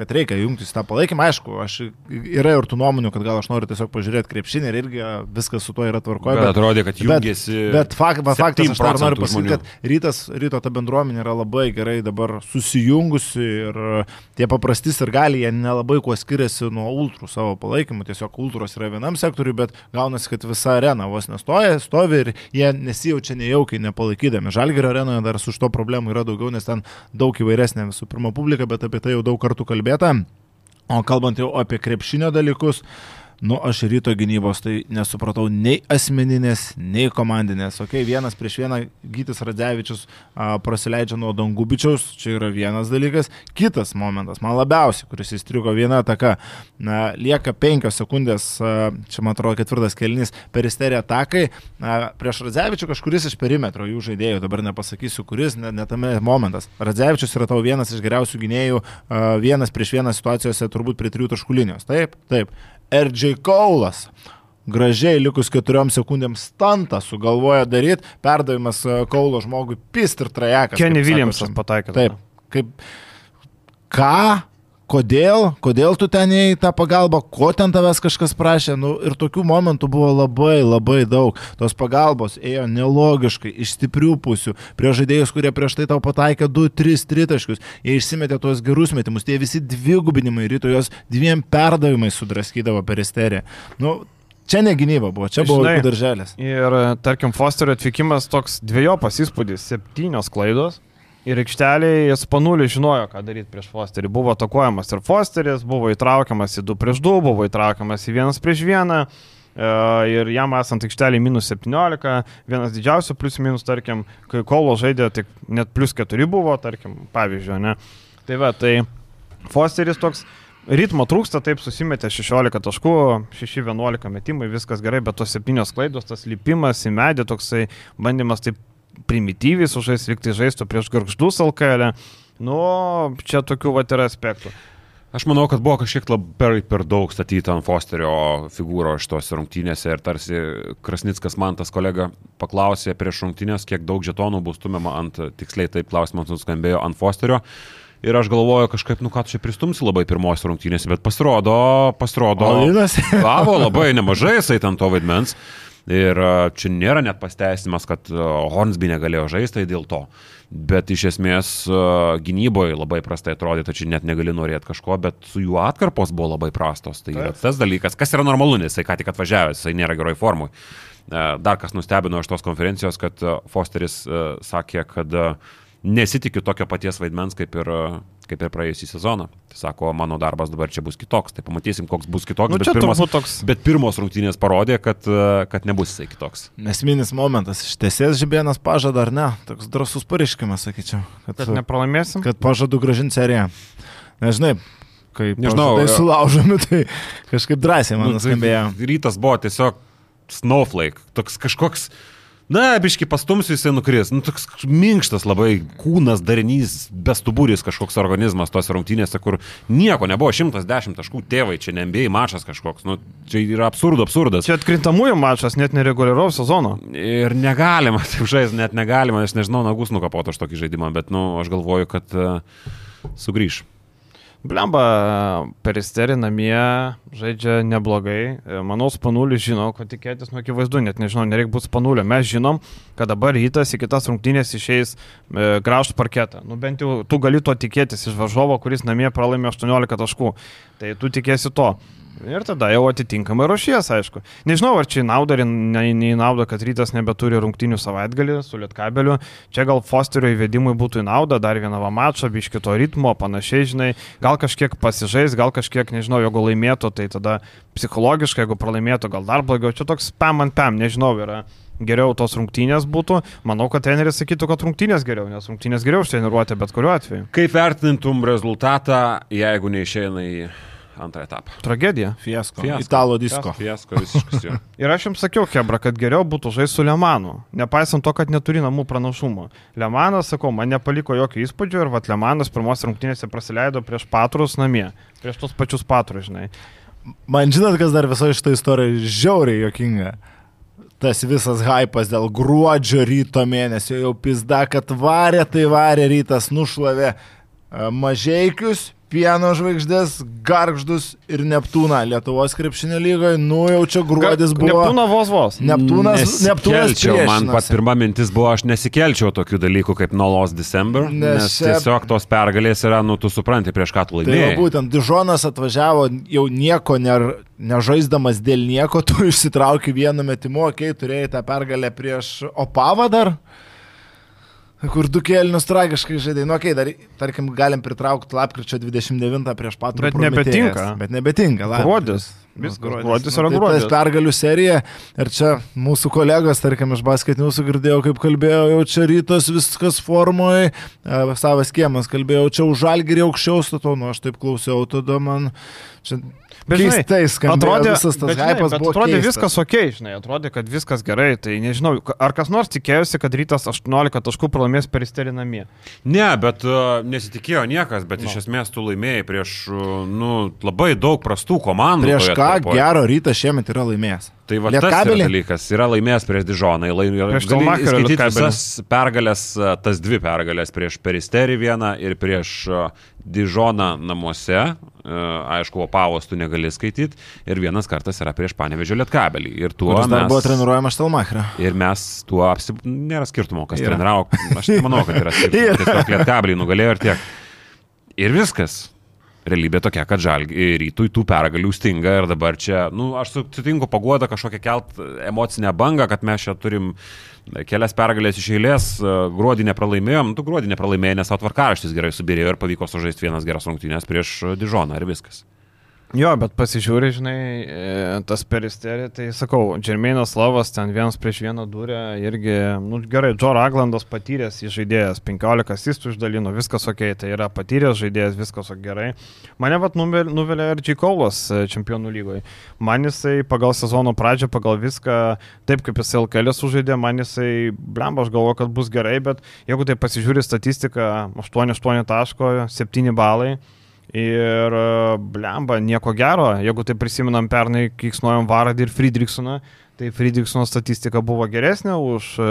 kad reikia jungtis tą palaikymą. Aišku, aš yra ir tų nuomonių, kad gal aš noriu tiesiog pažiūrėti krepšinį ir irgi viskas su tuo yra tvarkoje.
Bet, bet atrodė, kad jungiasi.
Bet, bet fakt, faktas, aš dar noriu pasakyti, kad rytas, ryto ta bendruomenė yra labai gerai dabar susijungusi ir tie paprastys ir gali, jie nelabai kuo skiriasi nuo ultrų savo palaikymų. Tiesiog ultros yra vienam sektoriui, bet gaunasi, kad visa arena vos nestoja, stovi ir jie nesijaučia nejaukiai nepalaikydami. Žalgerio arenoje dar su šito problemu yra daugiau, nes ten daug įvairesnė visų pirma publika, bet apie tai jau daug kartų kalbėta. O kalbant jau apie krepšinio dalykus, uh, Nu, aš ryto gynybos tai nesupratau nei asmeninės, nei komandinės. Ok, vienas prieš vieną Gytis Radzevičius a, prasileidžia nuo Dangubičiaus, čia yra vienas dalykas. Kitas momentas, man labiausiai, kuris įstrigo viena ataka, na, lieka penkios sekundės, a, čia man atrodo ketvirtas kelnys, peristerija atakai. A, prieš Radzevičių kažkuris iš perimetro jų žaidėjų, dabar nepasakysiu kuris, net ne tame momentas. Radzevičius yra tavo vienas iš geriausių gynėjų, a, vienas prieš vieną situacijose turbūt prie trijų taškų linijos. Taip, taip. RJ Kaulas. Gražiai likus keturiom sekundėm stantą sugalvoja daryti, perdavimas e, Kaulo žmogui pist ir trajekas.
Kenny Williamsas pataikė.
Taip, kaip ką kodėl, kodėl tu ten į tą pagalbą, ko ten tavęs kažkas prašė. Nu, ir tokių momentų buvo labai, labai daug. Tos pagalbos ėjo nelogiškai, iš stiprių pusių. Prie žaidėjus, kurie prieš tai tau pataikė 2-3 tritaškius, jie išsimetė tuos gerus metimus. Tie visi dvigubinimai ryto jos dviem perdavimais sudraskydavo peristerį. Nu, Čia ne gynyba buvo, čia buvo Žinai, darželis.
Ir, tarkim, Fosterio atvykimas toks dviejopas įspūdis - septynios klaidos, Ir aikšteliai Spanulį žinojo, ką daryti prieš Fosterį. Buvo atakuojamas ir Fosteris, buvo įtraukiamas į 2 prieš 2, buvo įtraukiamas į 1 prieš 1. E, ir jam esant aikštelį minus 17, vienas didžiausių plius minus, tarkim, kai Kolo žaidė, tik net plus 4 buvo, tarkim, pavyzdžio, ne. Tai va, tai Fosteris toks ritmo trūksta, taip susimetė 16 taškų, 6-11 metimai, viskas gerai, bet tos 7 klaidos, tas lipimas į medį, toksai bandymas taip primityviai sužais, lyg tai žaistų prieš garždus LKL. Nu, čia tokių vat yra aspektų.
Aš manau, kad buvo kažkiek labai per daug statyta ant Fosterio figūro šitos rungtynėse ir tarsi Krasnickas man tas kolega paklausė prieš rungtynės, kiek daug žetonų bus stumiama ant, tiksliai taip klausimas nuskambėjo, ant Fosterio. Ir aš galvoju kažkaip, nu ką tu čia pristumsi labai pirmos rungtynės, bet pasirodo, pasirodo. Gavo labai nemažai jisai ten to vaidmens. Ir čia nėra net pasteisimas, kad Hornsby negalėjo žaisti tai dėl to. Bet iš esmės gynyboje labai prastai atrodė, tačiau net negali norėti kažko, bet su jų atkarpos buvo labai prastos. Tai yra tas dalykas, kas yra normalu, nes jisai ką tik atvažiavęs, jisai nėra geroj formui. Dar kas nustebino iš tos konferencijos, kad Fosteris sakė, kad nesitikiu tokio paties vaidmens kaip ir kaip ir praėjusį sezoną. Tai sako, mano darbas dabar čia bus kitoks, tai pamatysim, koks bus kitoks.
Nu, bet, pirmos, toks...
bet pirmos rungtynės parodė, kad, kad nebus jisai kitoks.
Esminis momentas, ištesės žibėnas pažada ar ne, toks drasus pareiškimas, sakyčiau.
Kad, kad nepralaimėsim.
Kad pažadu gražinti seriją. Nežinai, kaip Nežinau, tai sulaužomi, tai kažkaip drąsiai man nu, tai skambėjo.
Rytas buvo tiesiog snowflake, toks kažkoks Na, biški pastumsiu jisai nukris. Nu, toks minkštas labai kūnas, darinys, bestuburis kažkoks organizmas tos rungtynėse, kur nieko nebuvo, 110 taškų tėvai, čia ne NBA mačas kažkoks. Nu, čia yra absurdo, absurdas.
Čia atkrintamųjų mačas, net nereguliaraus sezono.
Ir negalima, taip žaisti, net negalima, aš nežinau, nagus nukapoto aš tokį žaidimą, bet, nu, aš galvoju, kad uh, sugrįž.
Blemba, peristerį namie žaidžia neblogai. Manau, Spanulis žino, ko tikėtis, nu akivaizdu, net nežinau, nereikia būti Spanulio. Mes žinom, kad dabar rytas į kitas rungtynės išeis e, gražų parketą. Nu bent jau tu gali to tikėtis iš varžovo, kuris namie pralaimė 18 taškų. Tai tu tikėsi to. Ir tada jau atitinkamai ruošies, aišku. Nežinau, ar čia į naudą ar ne į naudą, kad rytas nebeturi rungtinių savaitgalį su Lietkabeliu. Čia gal Fosterio įvedimui būtų į naudą, dar vieną mačą, biš kito ritmo, panašiai, žinai. Gal kažkiek pasižais, gal kažkiek, nežinau, jeigu laimėtų, tai tada psichologiškai, jeigu pralaimėtų, gal dar blogiau. Čia toks pam ant pam, nežinau, yra geriau tos rungtynės būtų. Manau, kad treneris sakytų, kad rungtynės geriau, nes rungtynės geriau užtreniruoti bet kuriuo atveju.
Kaip vertintum rezultatą, jeigu neišeina į antrą etapą.
Tragedija.
Fiasko. Fiasko. Italo disko.
Fiasko visiškas jo.
ir aš jums sakiau, Hebra, kad geriau būtų žaisti su Lemanu, nepaisant to, kad neturi namų pranašumo. Lemanas, sakau, man nepaliko jokio įspūdžio ir vat Lemanas pirmos rungtynėse praleido prieš patrus namie, prieš tos pačius patrus, žinai.
Man žinot, kas dar visoje šitoje istorijoje žiauriai jokinga tas visas hypas dėl gruodžio ryto mėnesio jau pizda, kad varė, tai varė rytas nušlavė e, mažiekius, pieno žvaigždės, garždus ir Neptūną Lietuvos krepšinio lygoje. Nu jau čia gruodis buvo.
Neptūna vos vos.
Neptūnas, Neptūnas
Nesikelčiau, man pat pirma mintis buvo, aš nesikelčiau tokių dalykų kaip Nolos December,
Nes
nes,
čia-
tiesiog tos pergalės yra, nu tu supranti, prieš ką tu
Tai
laimėjai.
būtent Dižonas atvažiavo jau nieko ner, nežaisdamas dėl nieko, tu išsitrauki vienu metimu, okei, okay, turėjai tą pergalę prieš Opavą dar, kur du kėlinius tragiškai žaidai. Nu, okei, okay, dar, tarkim, galim pritraukti lapkričio 29 prieš patrų.
Bet nebetinka.
Bet nebetinka.
Gruodis.
Nu,
Viskas. Gruodis yra
tai
gruodis.
Tas pergalių serija. Ir čia mūsų kolegos, tarkim, iš basket newsų girdėjau, kaip kalbėjo, jau čia rytas viskas formoje. Savas kiemas kalbėjau, čia už žalgirį aukščiau statau, nu aš taip klausiau, tada man čia
Bet
keistai skambėjo
Atrodė,
visas tas hypas buvo
atrodė
keistas.
viskas ok, žinai, atrodė, kad viskas gerai, tai nežinau, ar kas nors tikėjosi, kad rytas 18 taškų pralaimės peristerį namie.
Ne, bet uh, nesitikėjo niekas, bet
Nu.
no. iš esmės tu laimėjai prieš uh, nu, labai daug prastų komandų.
Prieš ką
atkarpoje.
gero rytas šiemet yra laimėjęs.
Tai va tas yra
Lietkabelį?
dalykas. Yra laimėjęs prieš Dižoną. Laimėjo
Prieš Lietkabelį.
visas pergalės, a, tas dvi pergalės prieš Peristerį vieną ir prieš Dižoną namuose. A, Aišku, Opavos tu negali skaityti. Ir vienas kartas yra prieš Panevežio Lietkabelį. Ir tuo
Kuris dar
mes...
buvo treniruojamas Talmacherio.
Ir mes tuo apsip... Nėra skirtumo, kas
Yra.
treniravo. Aš nemanau, kad yra skirtumo. Tiesiog lietkabeliai nugalėjo ir tiek. Ir viskas. Realybė tokia, kad žal, rytui tų pergalių stinga ir dabar čia, na, nu, aš sutinku paguodą kažkokią kelt emocinę bangą, kad mes čia turim kelias pergalės iš eilės, gruodį nepralaimėjom, tu gruodį nepralaimėjai, nes atvarkaraštis gerai subirėjo ir pavyko sužaisti vienas geras rungtynės prieš Dižoną ir viskas.
Jo, bet pasižiūrė, žinai, e, tas peristerį, tai sakau, Džermeinas Lavas ten vienas prieš vieną durę irgi, nu gerai, Džo Raglandas patyręs žaidėjas, 15 asistų išdalino, viskas ok, tai yra patyręs žaidėjas, viskas ok, gerai. Mane vat nuvel- nuvelia ir Džikaulas čempionų lygoje. Man jisai pagal sezono pradžią, pagal viską, taip kaip jisai LKL sužaidė, man jisai, blemba, aš galvoju, kad bus gerai, bet jeigu tai pasižiūri statistiką, 8-8 taško, 7 balai. Ir e, blemba, nieko gero, jeigu tai prisimenam pernai, kiksnuojam Varadį ir Friedrichsoną, tai Friedrichsono statistika buvo geresnė už e,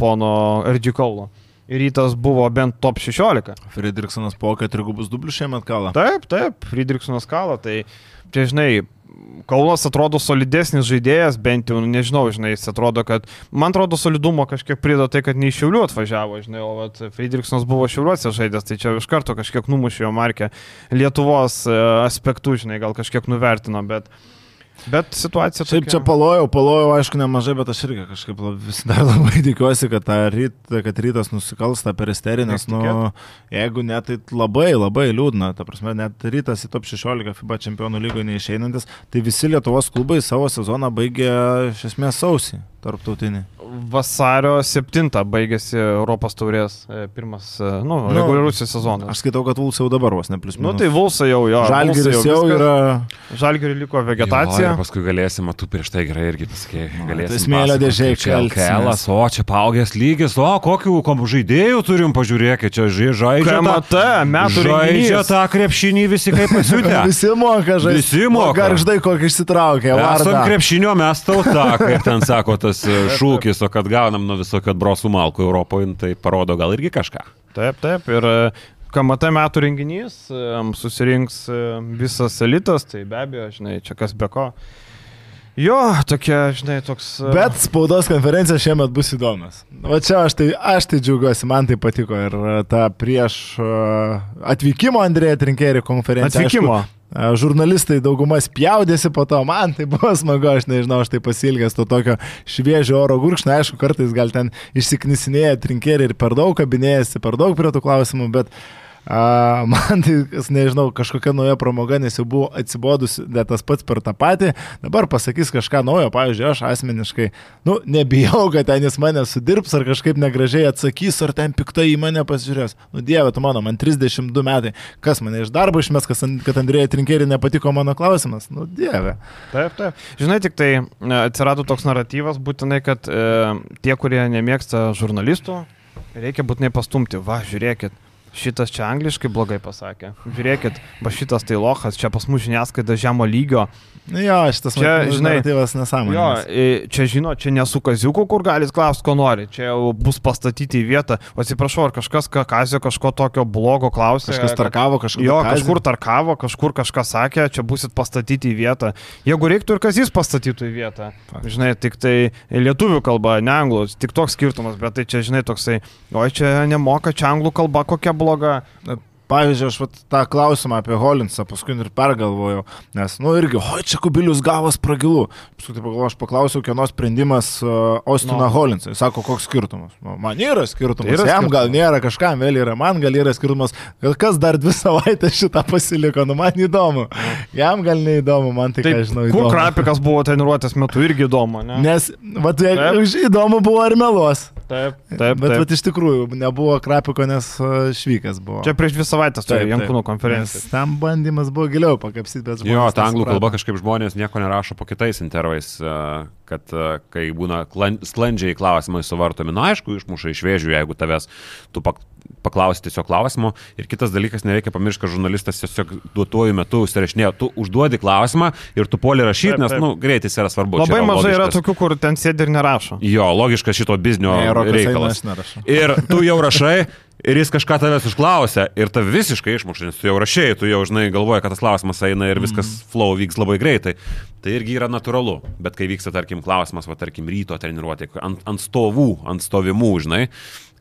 pono Erdžikaulo. Ir rytas buvo bent top 16.
Fredriksonas po keturigubus dublių šiemet kalą.
Taip, taip, Friedrichsonas kalą, tai čia žinai, Kaulas atrodo solidesnis žaidėjas, bent jau, nu, nežinau, žinai, jis atrodo, kad, man atrodo, solidumo kažkiek prido tai, kad ne iš Šiaulių atvažiavo, žinai, o vat, Friedrichsonas buvo Šiauliuose žaidęs, tai čia iš karto kažkiek numušė jo markę Lietuvos e, aspektų, žinai, gal kažkiek nuvertino, bet, bet situacija
Šiaip čia palojau, palojau, aišku, nemažai, bet aš irgi kažkaip vis dar labai tikiuosi, kad, ryt, kad rytas nusikals tą peristerį, nes, nu, jeigu ne, tai labai, labai liūdna. Ta prasme, net rytas į top 16 FIBA čempionų lygoje neišeinantis, tai visi Lietuvos klubai savo sezoną baigė iš esmės sausį tarptautinį.
Vasario 7 baigėsi Europos taurės e, pirmas, e, nu,
Nu,
reguliarusis sezonas.
Aš skaitau, kad Vulsai jau dabar vos ne plus
Nu
minus.
tai Vulsa jau jo.
Žalgiris
Vulsai
jau
viskas.
yra.
Žalgiriui liko
Jo,
vegetacija.
ir paskui galėsim, tu prieš tai gerai irgi pasakėjai.
Nu,
Galėsim
tai smėlio
kaip čia. LKL, o čia paaugęs lygis, o kokių žaidėjų turim, pažiūrėkit, čia žai- žaidžia. tą-
KMT metų
Žaidžia
renginys.
tą krepšinį visi kaip pasiūtė.
Visi moka žaisti.
Visi moka.
Garždai kokį išsitraukė.
Esam krepšinio mes tauta, kaip ten sako tas e, šūkis, o kad gaunam nuo visokio atbrosų malkų Europoje, tai parodo gal irgi kažką.
Taip, taip. Ir e, KMT metų renginys, e, susirinks e, visas elitas, tai be abejo, žinai, čia kas be ko. Jo, tokia, žinai, toks. e,
Bet spaudos konferencija šiemet bus įdomios. O čia aš tai, aš tai džiaugiuosi, man tai patiko ir e, ta prieš e, atvykimo Andrėja Trinkerį konferencija.
Atvykimo.
Aišku, žurnalistai dauguma spjaudėsi po to, man tai buvo smagu, aš nežinau, aš tai pasilgęs to tokio šviežio oro gurkšnio, aišku, kartais gal ten išsiknisinėja Trinkerį ir per daug kabinėjasi, per daug prie tų klausimų, bet A, man tai, nežinau, kažkokia nauja pramoga, nes jau buvo atsibodus, net tas pats per tą patį. Dabar pasakys kažką naujo, pavyzdžiui, aš asmeniškai, nu, nebijau, kad ten jis mane sudirbs ar kažkaip negražiai atsakys, ar ten piktai į mane pasižiūrės. Nu, dieve, tu mano, man 32 metai, kas mane iš darbo išmes, kas, kad Andrėja Trinkerį nepatiko mano klausimas. Nu, dieve.
Taip, taip. Žinai, tik tai e, atsirado toks naratyvas būtinai, kad e, tie, kurie nemėgsta žurnalistų, reikia būtinai pastumti. Va, žiūrėkit. Šitas čia angliškai blogai pasakė. Žiūrėkit, va šitas tai lochas, čia pas mus žiniasklaida žemo lygio.
Nu jo, šitas
Čia, žinai,
naratyvas
Jo,
nesąmonė.
i- čia žino, čia nesu kaziuku, kur galit klausti, ko nori. Čia jau bus pastatyti į vietą. O atsiprašau, ar kažkas ka- kazio kažko tokio blogo klausė.
Kažkas tarkavo, kažkas.
Jo, kažkur tarkavo, kažkur kažką sakė, čia busit pastatyti į vietą. Jeigu reiktų ir kazys pastatytų į vietą. Žinai, tik tai lietuvių kalba, ne anglų, tik toks skirtumas, bet tai čia, žinai, toksai, oi čia nemoka, čia anglų kalba kokia bloga.
Pavyzdžiui, aš vat, tą klausimą apie Holinsą paskui ir pergalvojau, nes, nu irgi, oi, čia kubilius gavas pragilų. Paskui pagalvojau, aš paklausiau, kieno sprendimas uh, Ostiną
No.
no. Holinsą. Jis sako, koks skirtumas. Nu, man yra skirtumas.
Tai yra
Jam gal
skirtumas.
nėra, kažkam vėl yra, man gal yra skirtumas. Gal kas dar dvi savaitės šitą pasiliko, nu man įdomu. Jam gal neįdomu, man tai,
Tai
ką žinau,
kur krapikas buvo treniruotės metu irgi įdomu, ne?
Nes, va, tai įdomu buvo ar meluos.
Taip, taip.
Bet
taip.
vat, iš tikrųjų nebuvo krapiko, nes uh, švykas buvo.
Čia prieš dvi savaitės. Jankūnų konferencija.
Nes Ten bandymas buvo giliau pakapsyti, bet
Jo,
žmonės
ta anglų kalba kažkaip žmonės nieko nerašo po kitais intervais, e, kad e, kai būna klan- sklandžiai klausimai suvartomi, na aišku, išmuša iš vėžių, jeigu tavęs tu pak- paklausi tiesiog klausimo. Ir kitas dalykas, nereikia pamiršti, kad žurnalistas tiesiog duotuoju metu užsirašinėjo, tu užduodi klausimą ir tu poli rašyti, nes,
taip.
nu, greitis yra svarbu. čia
Labai mažai yra
logiškas-
tokių, kur ten sėdi ir nerašo.
Jo, logiškas šito biznio
Ne,
reikalas. Ir tu jau rašai, ir jis kažką tavęs užklausė, ir tave visiškai išmuša, nes tu jau rašai, tu jau žinai, galvoji, kad tas klausimas eina ir viskas
Mhm.
flow vyks labai greitai. Tai irgi yra natūralu. Bet kai vyksta, tarkim, klausimas, va, tarkim, ryto treniruotė, ant, ant stovų, ant stovimų, žinai,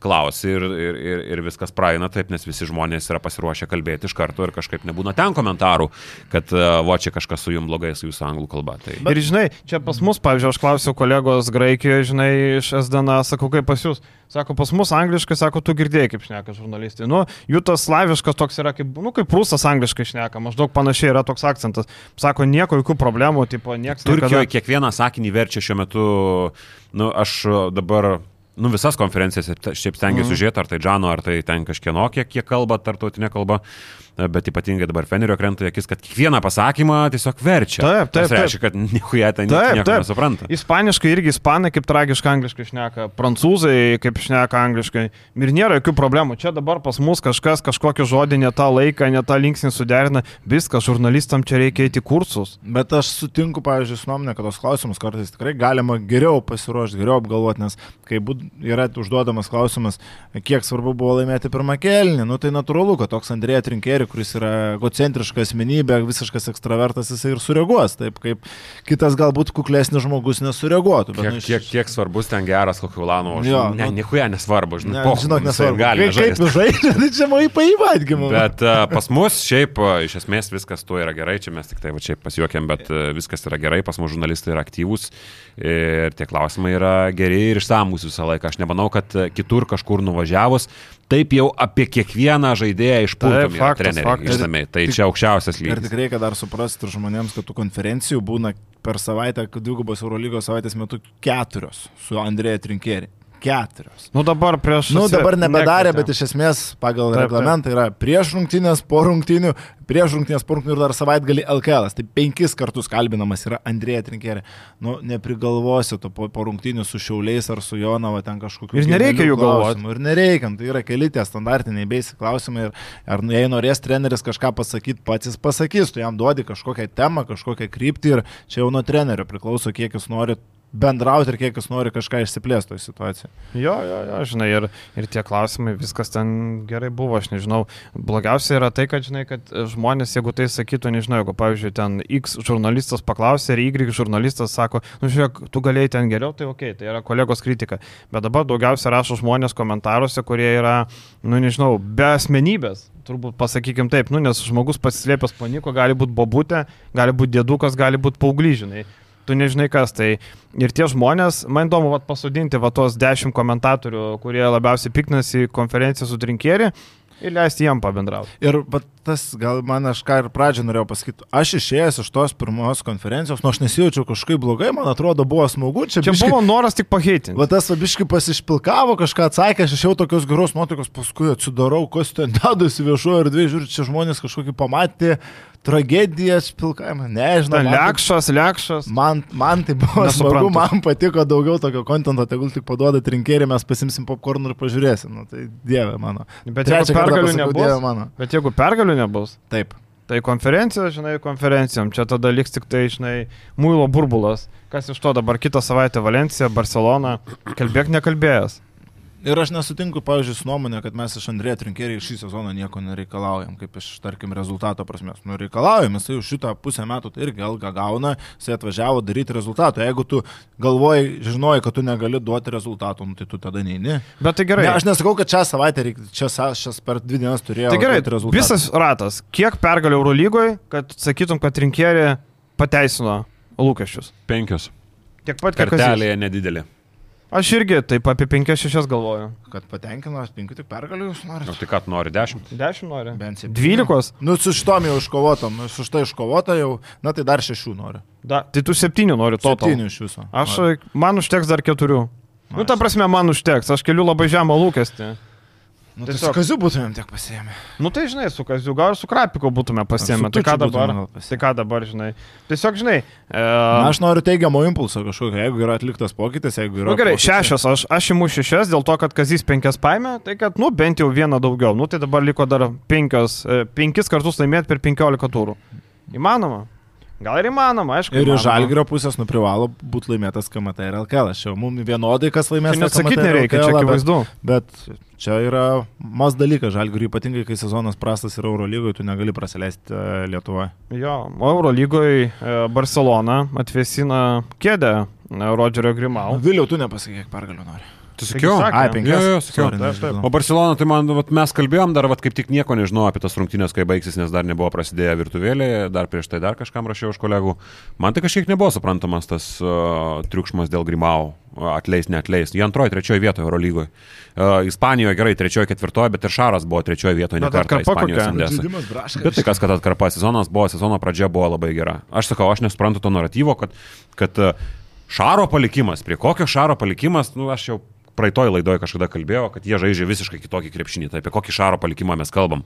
klausi ir, ir, ir, ir viskas praeina taip, nes visi žmonės yra pasiruošę kalbėti iš karto ir kažkaip nebūna ten komentarų, kad uh, va čia kažkas su jum blogai su jūsų anglų kalba. Tai...
Bet... Ir žinai, čia pas mus, pavyzdžiui, aš klausiau kolegos Graikijoje, žinai, iš SDN, sakau, kaip pas jūs. Sako, pas mus angliškai, sako, tu girdėjai, kaip šneka žurnalistai. Nu, jų tas slaviškas toks yra, kaip, nu, kaip prūsas angliškai šneka, maždaug panašiai yra toks akcentas. Sako, nieko, jokių problemų, tipo, niekas
Turkijoje kiekvieną sakinį verčia šiuo metu, nu, aš dabar, nu, visas konferencijas šiaip stengiuosi
Mhm.
mm. žiūrėti, ar tai Džano, ar tai ten kažkieno, kiek, kiek kalba tartautinė kalba, bet ypatingai dabar Fenerio krenta akis, kad kiekvieną pasakymą tiesiog verčia.
Taip, taip,
Tas reiškia, kad nieko jie ten
Taip,
nieko
taip.
nesupranta.
Ispaniškai irgi ispanai kaip tragiškai angliškai šneka, prancūzai kaip šneka angliškai. Ir nėra jokių problemų. Čia dabar pas mus kažkas kažkokį žodį ne tą laiką, ne tą linksnį suderina. Viskas, žurnalistam čia reikia eiti kursus.
Bet aš sutinku, pavyzdžiui, su nuomonė, kad tos klausimus kartais tikrai galima geriau pasiruošti, geriau apgalvoti, nes kai būt, yra užduodamas klausimas, kiek svarbu buvo laimėti pirmą kelnį, nu tai natūralu, kad toks Andrėja Trinkeri, kuris yra egocentriška asmenybė, visiškas ekstravertas, jisai ir sureaguos, taip kaip kitas galbūt kuklesnis žmogus nesureaguotų. Bet,
Kiek,
nu, iš-
kiek, kiek svarbus ten geras kokio Ulano,
Jo,
ne,
nu-
nieko nesvarbu, žinai,
Ne,
po,
žinok, nesvarbu.
gali
Kaip, kaip
žaisti.
žaidžia, tai čia man įpaivadgimų.
Bet uh, pas mus šiaip uh, iš esmės viskas tuo yra gerai, čia mes tik tai va čia pasijuokėm, bet uh, viskas yra gerai, pas mus žurnalistai yra aktyvūs ir tie klausimai yra geri ir išsamus visą laiką. Aš nemanau, kad kitur kažkur nuvažiavus, taip jau apie kiekvieną žaidėją treneriai
faktas.
išsamei. Tai
Tik-
čia aukščiausias
Ir
lygis.
tik reikia dar suprasti ir žmonėms, kad tų konferencijų būna per savaitę, dvigubos Eurolygos savaitės metu keturios su Andrėja Trinkeri. Keturios.
Nu dabar prieš...
Nu, dabar nebedarė,
nekvietė.
bet iš esmės pagal
Taip,
reglamentą yra prieš rungtynės, po rungtynių, prieš rungtynės, po rungtynių ir dar savaitgalį LKL. Tai penkis kartus kalbinamas yra Andrėja Trinkerė. Nu, neprigalvosi to po, po rungtynių su Šiauliais ar su Jonava ten kažkokiu.
Ir nereikia jų galvot.
Ir nereikia, nu, tai yra keli tie standartiniai beisi klausimai. Ir ar nu, jei norės treneris kažką pasakyti, pats jis pasakys, tu jam duodi kažkokią temą, kažkokią kryptį ir čia jau nuo trenerio priklauso, kiek jis nori bendrauti ir kiek jis nori kažką išsiplėsti toje situacijoje.
Jo, jo, jo, žinai, ir, ir tie klausimai, viskas ten gerai buvo, aš nežinau. Blogiausia yra tai, kad, žinai, kad žmonės, jeigu tai sakytų, nežinau, jeigu, pavyzdžiui, ten X žurnalistas paklausė ir Y žurnalistas sako, nu žiūrėk, tu galėjai ten geriau, tai ok, tai yra kolegos kritika. Bet dabar daugiausia rašo žmonės komentaruose, kurie yra, nu nežinau, be asmenybės. Turbūt pasakykim taip, nu, nes žmogus pasislėpęs paniko, gali būti bobutė, gali būti dėdukas, gali būti paaugližinai tu nežinai kas tai. Ir tie žmonės, man įdomu, vat, pasodinti va tos dešimt komentatorių, kurie labiausiai piktinasi konferenciją su trinkėri ir leisti jam pabendrauti.
Ir bet tas, gal man aš ką ir pradžią norėjau pasakyti, aš išėjęs iš tos pirmos konferencijos, nors nu, nesijaučiau kažkaip blogai, man atrodo, buvo smagu.
Čia, čia biški, buvo noras tik paheitinti.
Va tas abiški pasišpilkavo, kažką atsakė, aš išėjau tokios geros nuotaikos, paskui atsidarau, kas ten dedasi viešojo ir dviejų, žiūrėjau, čia žmonės kažkokį pamatė tragedija, pilkavimą, nežinau.
Lekšas, lekšas.
Man, man tai buvo smagu, man patiko daugiau tokio kontento, tegul tik paduoda trinkerį, mes pasimsim popkornų ir pažiūrėsim. Nu, tai dieve mano.
Bet jeigu pergalių nebus, bet jeigu pergalių nebus,
taip.
Tai konferencija, žinai, konferencijom. Čia tada liks tik tai, žinai, muilo burbulas. Kas iš to dabar kitą savaitę Valencija, Barcelona. Kalbėk nekalbėjęs.
Ir aš nesutinku, pavyzdžiui, su nuomonė, kad mes iš Andrėja Trinkeriai šį sezoną nieko nereikalaujam, kaip iš, tarkim, rezultato prasmės. Nu, reikalaujam, jis už šitą pusę metų tai irgi algą gauna, jis atvažiavo daryti rezultatų. Jeigu tu galvoji, žinoji, kad tu negali duoti rezultatų, nu, tai tu tada neini.
Bet tai gerai.
Ne, aš nesakau, kad šią savaitę, reik, čia šias per dvi dienas turėjau.
Tai gerai, visas ratas. Kiek pergalių Eurolygoje, kad sakytum, kad Trinkeriai pateisino lūkesčius?
Penkios.
Tiek pat, kiek
kartelėje nedidelė.
Aš irgi taip apie 5-6 galvoju.
Kad patenkino, aš 5 tik pergaliu jūs norite.
Nu, tai ką nori, 10?
10 nori.
Bent 7.
12.
Nu, su šitom jau iškovotom, nu, su štai iškovota jau, na tai dar 6 noriu.
Da, tai tu 7 nori to.
7 iš viso.
Aš, man užteks dar 4. Nu, ta prasme, man užteks, aš keliu labai žemą lūkestį.
Nu, tai Tiesiog... su kaziu būtumėm tiek pasiemę.
Nu tai žinai, su kaziu, gal ir su krapiko būtume pasiemę. Tai ką dabar? Tai ką dabar, žinai. Tiesiog, žinai. E...
Na, aš noriu teigiamo impulso kažkokio, jeigu yra atliktas pokytis, jeigu yra...
Na nu, gerai, pokytis. šešios, aš, aš imu šešias dėl to, kad kazys penkias paėmė, tai kad, nu, bent jau vieną daugiau. Nu tai dabar liko dar penkios, e, penkis kartus laimėti per penkiolika turų. Įmanoma? Gal ir įmanoma, aišku.
Ir iš žalgrio pusės nu privalo būti laimėtas KMT ir LKL. Aš jau mums vienodai, kas laimės.
Net sakyti nereikia, čia akivaizdu.
Bet, bet čia yra mas dalykas žalgriui, ypatingai kai sezonas prastas yra Eurolygoje, tu negali praleisti e, Lietuvoje.
Jo, Eurolygoje Barcelona atvesina kėdę e, Rodžerio Grimau.
Vėliau tu nepasakyk, kiek pergalių nori.
Tu sakiau?
Ai, penkias. Jo, jo,
sakiau. Sorry, taip, taip. O Barcelona, tai man, vat, mes kalbėjom dar, vat, kaip tik nieko nežinau apie tas rungtynės, kai baigsis, nes dar nebuvo prasidėję virtuvėlėje, dar prieš tai dar kažkam rašiau iš kolegų. Man tai kažkiek nebuvo suprantamas tas uh, triukšmas dėl Grimau, atleis, neatleis. Jie antroji, trečioji vietoje Eurolygoje. Uh, Ispanijoje gerai, trečioji, ketvirtoji, bet ir Šaras buvo trečioji vietoje, ne kartą Ispanijos sandėse. Bet tai kas, kad atkarpa sezonas buvo, sezono pradžia buvo labai gera. Aš sakau, aš nesuprantu to naratyvo, kad, kad uh, Šaro palikimas, prie kokio Šaro palikimas, nu aš jau praeitoj laidoje kažkada kalbėjau, kad jie žaidžia visiškai kitokį krepšinį. Tai apie kokį šaro palikimą mes kalbam.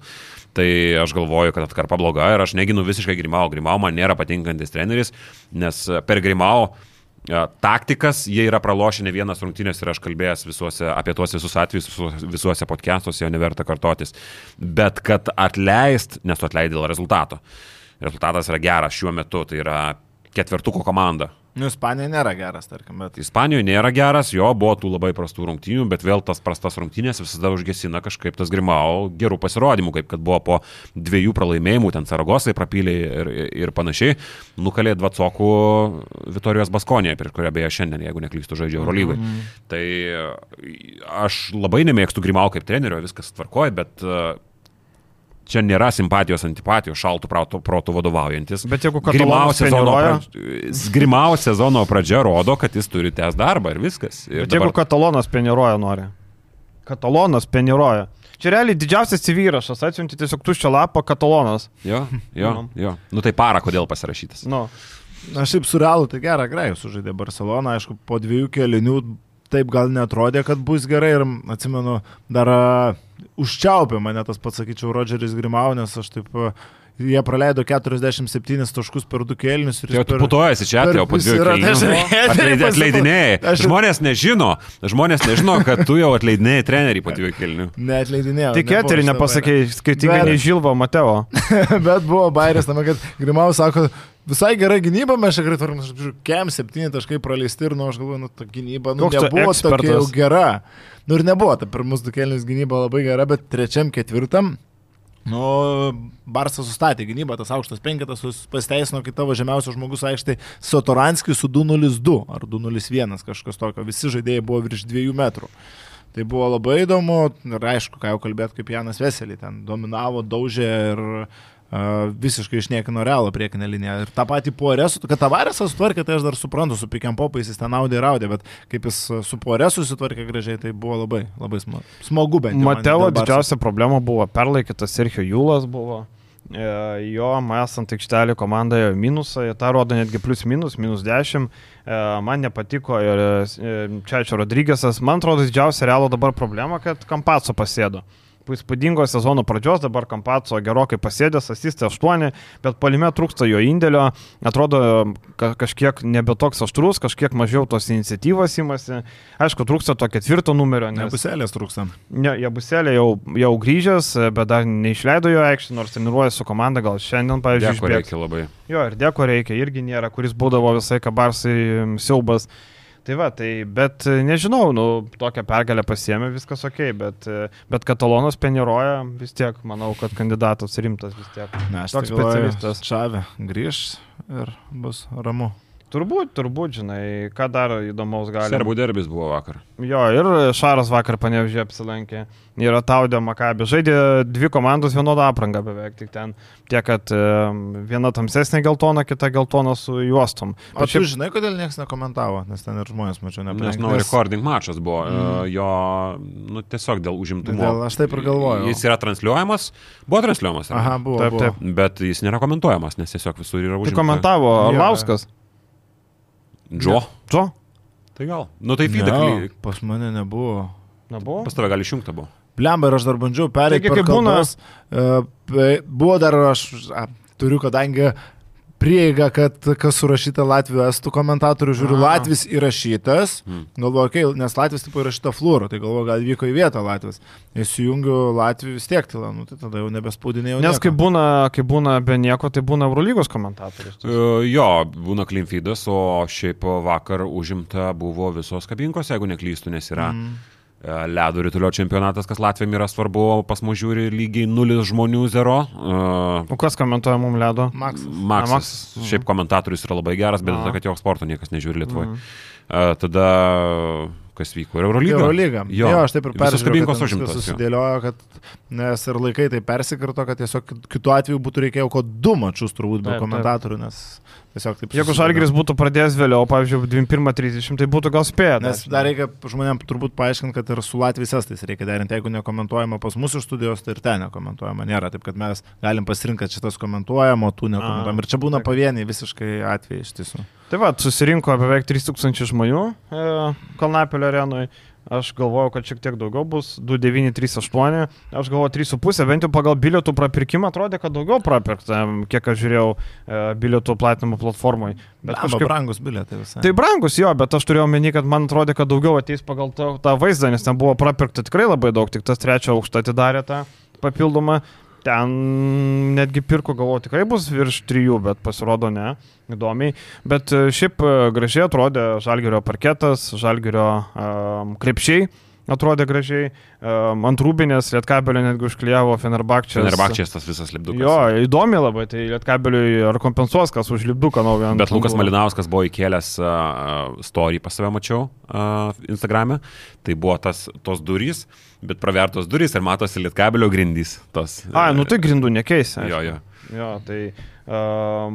Tai aš galvoju, kad atkarpa bloga ir aš neginu visiškai Grimau. Grimau man nėra patinkantis treneris, nes per Grimau e, taktikas, jie yra pralošę ne vienas rungtynės ir aš kalbėjęs visuose, apie tuos visus atvejus, visuose podcastuose, jo neverta kartotis. Bet kad atleist, nes tu atleidai dėl rezultato. Rezultatas yra geras šiuo metu, tai yra ketvirtuko komanda.
Nu, Ispanijoje nėra geras, tarkim, bet.
Ispanijoje nėra geras, jo buvo tų labai prastų rungtynių, bet vėl tas prastas rungtynės visada užgesina kažkaip tas Grimau gerų pasirodymų, kaip kad buvo po dviejų pralaimėjimų, ten Saragosai prapylė ir, ir panašiai, nukalė Dvatsokų Vitorijos Baskonėje, prieš kurią beje šiandien, jeigu neklystu, žaidžia Eurolygoje. Mm. Tai aš labai nemėgstu Grimau kaip trenerio, viskas tvarkoja, bet čia nėra simpatijos, antipatijos, šaltų protų, protų vadovaujantis.
Bet jeigu Grimau sezono,
pradžia, Grimau sezono pradžia rodo, kad jis turi tęs darbą ir viskas. Ir
Bet dabar... jeigu Katalonas peniruoja nori. Katalonas peniruoja. Čia realiai didžiausias CV įrašas, atsiunti tiesiog tuščią lapą Katalonas.
Jo, jo, no. jo. Nu tai para, kodėl pasirašytas.
No.
Na šiaip surrealu, tai gerą grajų sužaidė Barcelona, aišku, po dviejų kelinių taip gal netrodė, kad bus gerai ir atsimenu, dar uh, užčiaupė mane tas pats, sakyčiau, Rodžeris Grimau, nes aš taip uh, Jie praleido 47 taškus per du kėlinius.
Jau tu putuojasi čia, jau po dviejų kėlinių. Atleidinėjai. Aš... Žmonės nežino, žmonės nežino, kad tu jau atleidinėjai trenerį po dviejų kėlinių.
Neatleidinėjau.
Tik eterį nepasakėjai, skirtingai nei Žilvo Mateo.
Bet buvo bairis, tame, kad Grimau sako, visai gera gynyba, mes čia gerai tvarom, aš žiūriu, kem septyni taškai praleisti ir, nu, aš galvoju, nu, ta gynyba, nu, Koks nebuvo tokia jau gera. Nu, ir nebuvo, ta pirmus du kėlinius gynyba labai gera, bet trečiam, ketvirtam Nu, Barsas sustatė gynybą, tas aukštas penketas pasiteisino, kai tavo žemiausias žmogus aikštai Sotoranskis su 202 ar 201 kažkas tokio, visi žaidėjai buvo virš 2 metrų. Tai buvo labai įdomu ir aišku, ką jau kalbėt, kaip Janas Veselį ten dominavo, daužė ir visiškai išniekino realą priekinę liniją. Ir tą patį Puoresų, kad Tavaresas sutvarkė, tai aš dar suprantu, su Pikiam Popais jis ten naudė ir raudė, bet kaip jis su Puoresų sutvarkė gražiai, tai buvo labai, labai smagu bent.
Matelo didžiausia problema buvo perlaikytas Sergio Jūlas buvo. e, jo esant aikštelį komandoje minusą, tą rodo netgi plus minus, minus 10, e, man nepatiko ir Čiačio Rodrygėsas, man atrodo didžiausia realo dabar problema, kad Kampaco pasėdo po įspūdingo sezono pradžios, dabar Kampaco gerokai pasėdęs, asistė 8, bet palime trūksta jo indėlio, atrodo ka kažkiek nebe toks aštrus, kažkiek mažiau tos iniciatyvos įmasi. Aišku, trūksta to ketvirto numerio.
Nes... Nebuselės trūksta.
Ne, Jabuselė jau, jau grįžęs, bet dar neišleido jo aikštį, nors treniruoja su komanda, gal šiandien, pavyzdžiui,
reikia labai.
Jo, ir dėko reikia, irgi nėra, kuris būdavo visai kabarsai siaubas. Tai va, tai, bet e, nežinau, nu, tokią pergalę pasiemė, viskas ok, bet, e, bet Katalonas peniroja vis tiek, manau, kad kandidatas rimtas vis tiek.
Ne, aš toks specialistas. Šavė grįž ir bus ramu.
Turbūt, turbūt, žinai, ką dar įdomaus gali.
Serbų derbis buvo vakar.
Jo, ir Šaras vakar panevežė apsilankė. Ir Taudė Makabė. Žaidė dvi komandos vienodą aprangą beveik. Tik ten tiek, kad viena tamsesnė geltona, kita geltona su juostom.
O šiaip... tu žinai, kodėl niekas nekomentavo, nes ten ir žmonės mačiau nepamatė.
Nes, nu, recording mačas buvo. E, mm. Jo, nu, tiesiog dėl užimtumo. Dėl,
aš taip ir galvoju.
Jis yra transliuojamas. Buvo transliuojamas.
Aha, buvo. Taip, taip.
Bet jis nėra komentuojamas, nes tiesiog visur yra užimtumas.
Tai komentavo Arlauskas. Ja.
Džo.
Džo.
Tai gal. Nu tai feedą.
Ne, pas mane nebuvo.
Nebuvo?
Pas tave gali išjungta buvo.
Blemba ir aš dar bandžiau perėti. Kaip būna? Uh, buvo dar aš a, turiu, kadangi prieiga, kad kas surašyta Latvijos estų komentatorių, žiūriu, Aha. Latvijas įrašytas, hmm. galvoju, okay, nes Latvijas tipo įrašyta flūro, tai galvoju, gal vyko į vietą Latvijas. Įsijungiu Latvijų vis tiek tylą, nu, tai tada jau nebespaudinėjau.
Nes kai būna, kai būna be nieko, tai būna Eurolygos komentatorius.
Uh, jo, būna Klimfidas, o šiaip vakar užimta buvo visos kabinkos, jeigu neklystu, nes yra. Hmm ledo rytulio čempionatas, kas Latvijam yra svarbu, pas mus žiūri lygiai 0 žmonių 0.
Uh, o kas komentuoja mums ledo?
Maksas.
Maksas. Maksas. Šiaip komentatorius yra labai geras, bet tada, kad jo sporto niekas nežiūri Lietuvoje. Mm. Uh, tada kas vyko. Ir Eurolyga.
Eurolyga. Jo, jo, aš taip ir peržiūrėjau.
Užimtos,
susidėliojo, kad nes ir laikai tai persikarto, kad tiesiog kitu atveju būtų reikėjo ko du mačius turbūt be taip, komentatorių, nes tiesiog taip.
Jeigu Žalgiris būtų pradėjęs vėliau, pavyzdžiui, 21.30, tai būtų gal spėję.
Nes dar reikia žmonėms turbūt paaiškinti, kad ir su Latvijos estais reikia derinti, jeigu nekomentuojama pas mūsų studijos, tai ir ten nekomentuojama. Nėra taip, kad mes galim pasirinkti, kad šitas komentuojama, o tų nekomentuojama. Ir čia būna pavieniai visiškai atvejai iš tiesų.
Tai va, susirinko beveik 3000 žmonių e, Kalnapilio arenoje. Aš galvojau, kad šiek tiek daugiau bus, 2938, aš galvoju 3,5, bent jau pagal bilietų prapirkimą atrodė, kad daugiau prapirkta, kiek aš žiūrėjau e, bilietų platinimo platformoje.
Bet kažkaip brangus bilietai visai.
Tai brangus jo, bet aš turėjau meni, kad man atrodė, kad daugiau ateis pagal tą, tą vaizdą, nes ten buvo prapirkta tikrai labai daug, tik tas trečio aukštą atidarė tą papildomą ten netgi pirko, galvoju, tikrai bus virš trijų, bet pasirodo ne, įdomiai. Bet e, šiaip e, gražiai atrodė žalgerio parketas, žalgerio um, krepšiai atrodė gražiai. Um, ant rūbinės Lietkabelio netgi užklijavo Fenerbakčias.
Fenerbakčias tas visas lipdukas.
Jo, įdomi labai, tai Lietkabeliui ar kompensuos kas už lipduką naują.
Bet Lukas buvo. Malinauskas buvo įkėlęs uh, story pas save, mačiau uh, Instagram'e. Tai buvo tas, tos durys, bet pravertos durys ir matosi Lietkabelio grindys. Tos,
A, nu tai grindų nekeis.
Jo, jo.
Jo, tai uh,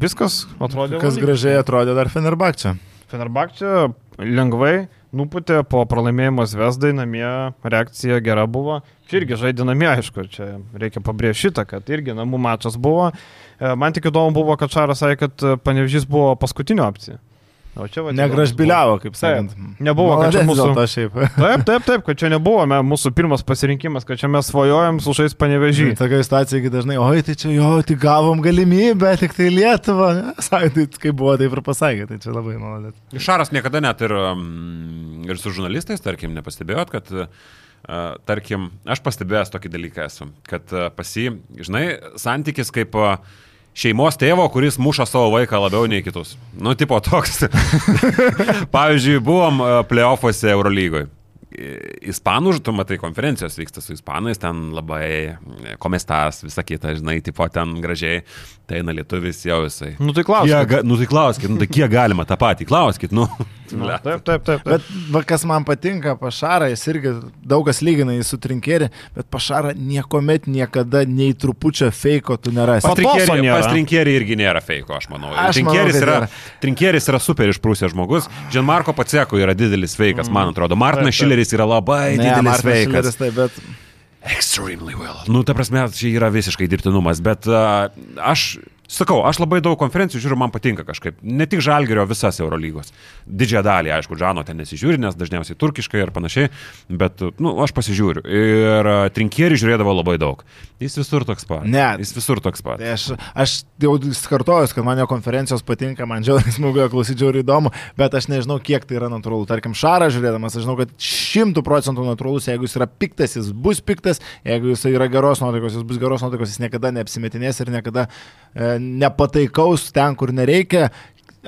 viskas atrodė.
Kas gražiai atrodė dar Fenerbakčia.
Fenerbakčia lengvai nuputė po pralaimėjimo Vesdai namie, reakcija gera buvo. Čia irgi žaidė namie, aišku, čia reikia pabrėžti šitą, kad irgi namų mačas buvo. E, man tik įdomu buvo, kad Šaras sakė, kad Panevežys buvo paskutinio opcija.
O čia va. Negražbiliavo, kaip sakant.
Taip, nebuvo, kad čia mūsų. Taip, taip, taip, kad čia nebuvo mūsų pirmas pasirinkimas, kad čia mes svajojam su šiais panevežį.
Tokia situacija, kai dažnai, oi, tai čia jo, tik gavom galimybę, tik tai Lietuva. Sakai, tai kaip buvo, taip ir pasakė, tai čia labai malonu.
Šaras niekada net ir, ir su žurnalistais, tarkim, nepastebėjot, kad Uh, tarkim, aš pastebėjęs tokį dalyką esu, kad uh, pasi, žinai, santykis kaip uh, šeimos tėvo, kuris muša savo vaiką labiau nei kitus. Nu, tipo toks. Pavyzdžiui, buvom e, playoffuose Eurolygoje. Ispanų, tu matai, konferencijos vyksta su ispanais, ten labai e, komestas, visa kita, žinai, tipo ten gražiai, tai eina lietuvis jau visai.
Nu tai klauskit.
Kiek, nu tai klauskit, nu tai kiek galima tą patį, klauskit, nu.
Nu taip, taip, taip, taip.
Bet va, kas man patinka, pašarą, jis irgi daug kas lygina jį su trinkėri, bet pašarą niekuomet niekada nei trupučio feiko tu nerasi.
Pas trinkėri irgi nėra feiko, aš manau. Aš trinkėris, manau, yra, trinkėris yra super išprūsęs žmogus, Gianmarko Paceko yra didelis feikas, mm. man atrodo. Martinas Šileris yra labai ne, didelis Martinas feikas. Šileris,
tai, bet...
Extremely well. Nu, ta prasme, čia yra visiškai dirbtinumas, bet uh, aš Sakau, aš labai daug konferencijų žiūriu, man patinka kažkaip. Ne tik Žalgerio, visas Eurolygos. Didžiąją dalį, aišku, Džano ten nesižiūri, nes dažniausiai turkiškai ir panašiai, bet, nu, aš pasižiūriu. Ir trinkierį žiūrėdavo labai daug. Jis visur toks pat.
Ne.
Jis visur toks pat.
Tai aš, aš jau kartuoju, kad man jo konferencijos patinka, man žiauriai smagu, klausyti žiauriai įdomu, bet aš nežinau, kiek tai yra natūralu. Tarkim, Šarą žiūrėdamas, aš žinau, kad šimtų procentų natūralus, jeigu jis yra piktas, jis bus piktas, jeigu jis yra geros nuotaikos, jis bus geros nuotaikos, jis niekada neapsimetinės ir niekada e, nepataikaus ten, kur nereikia.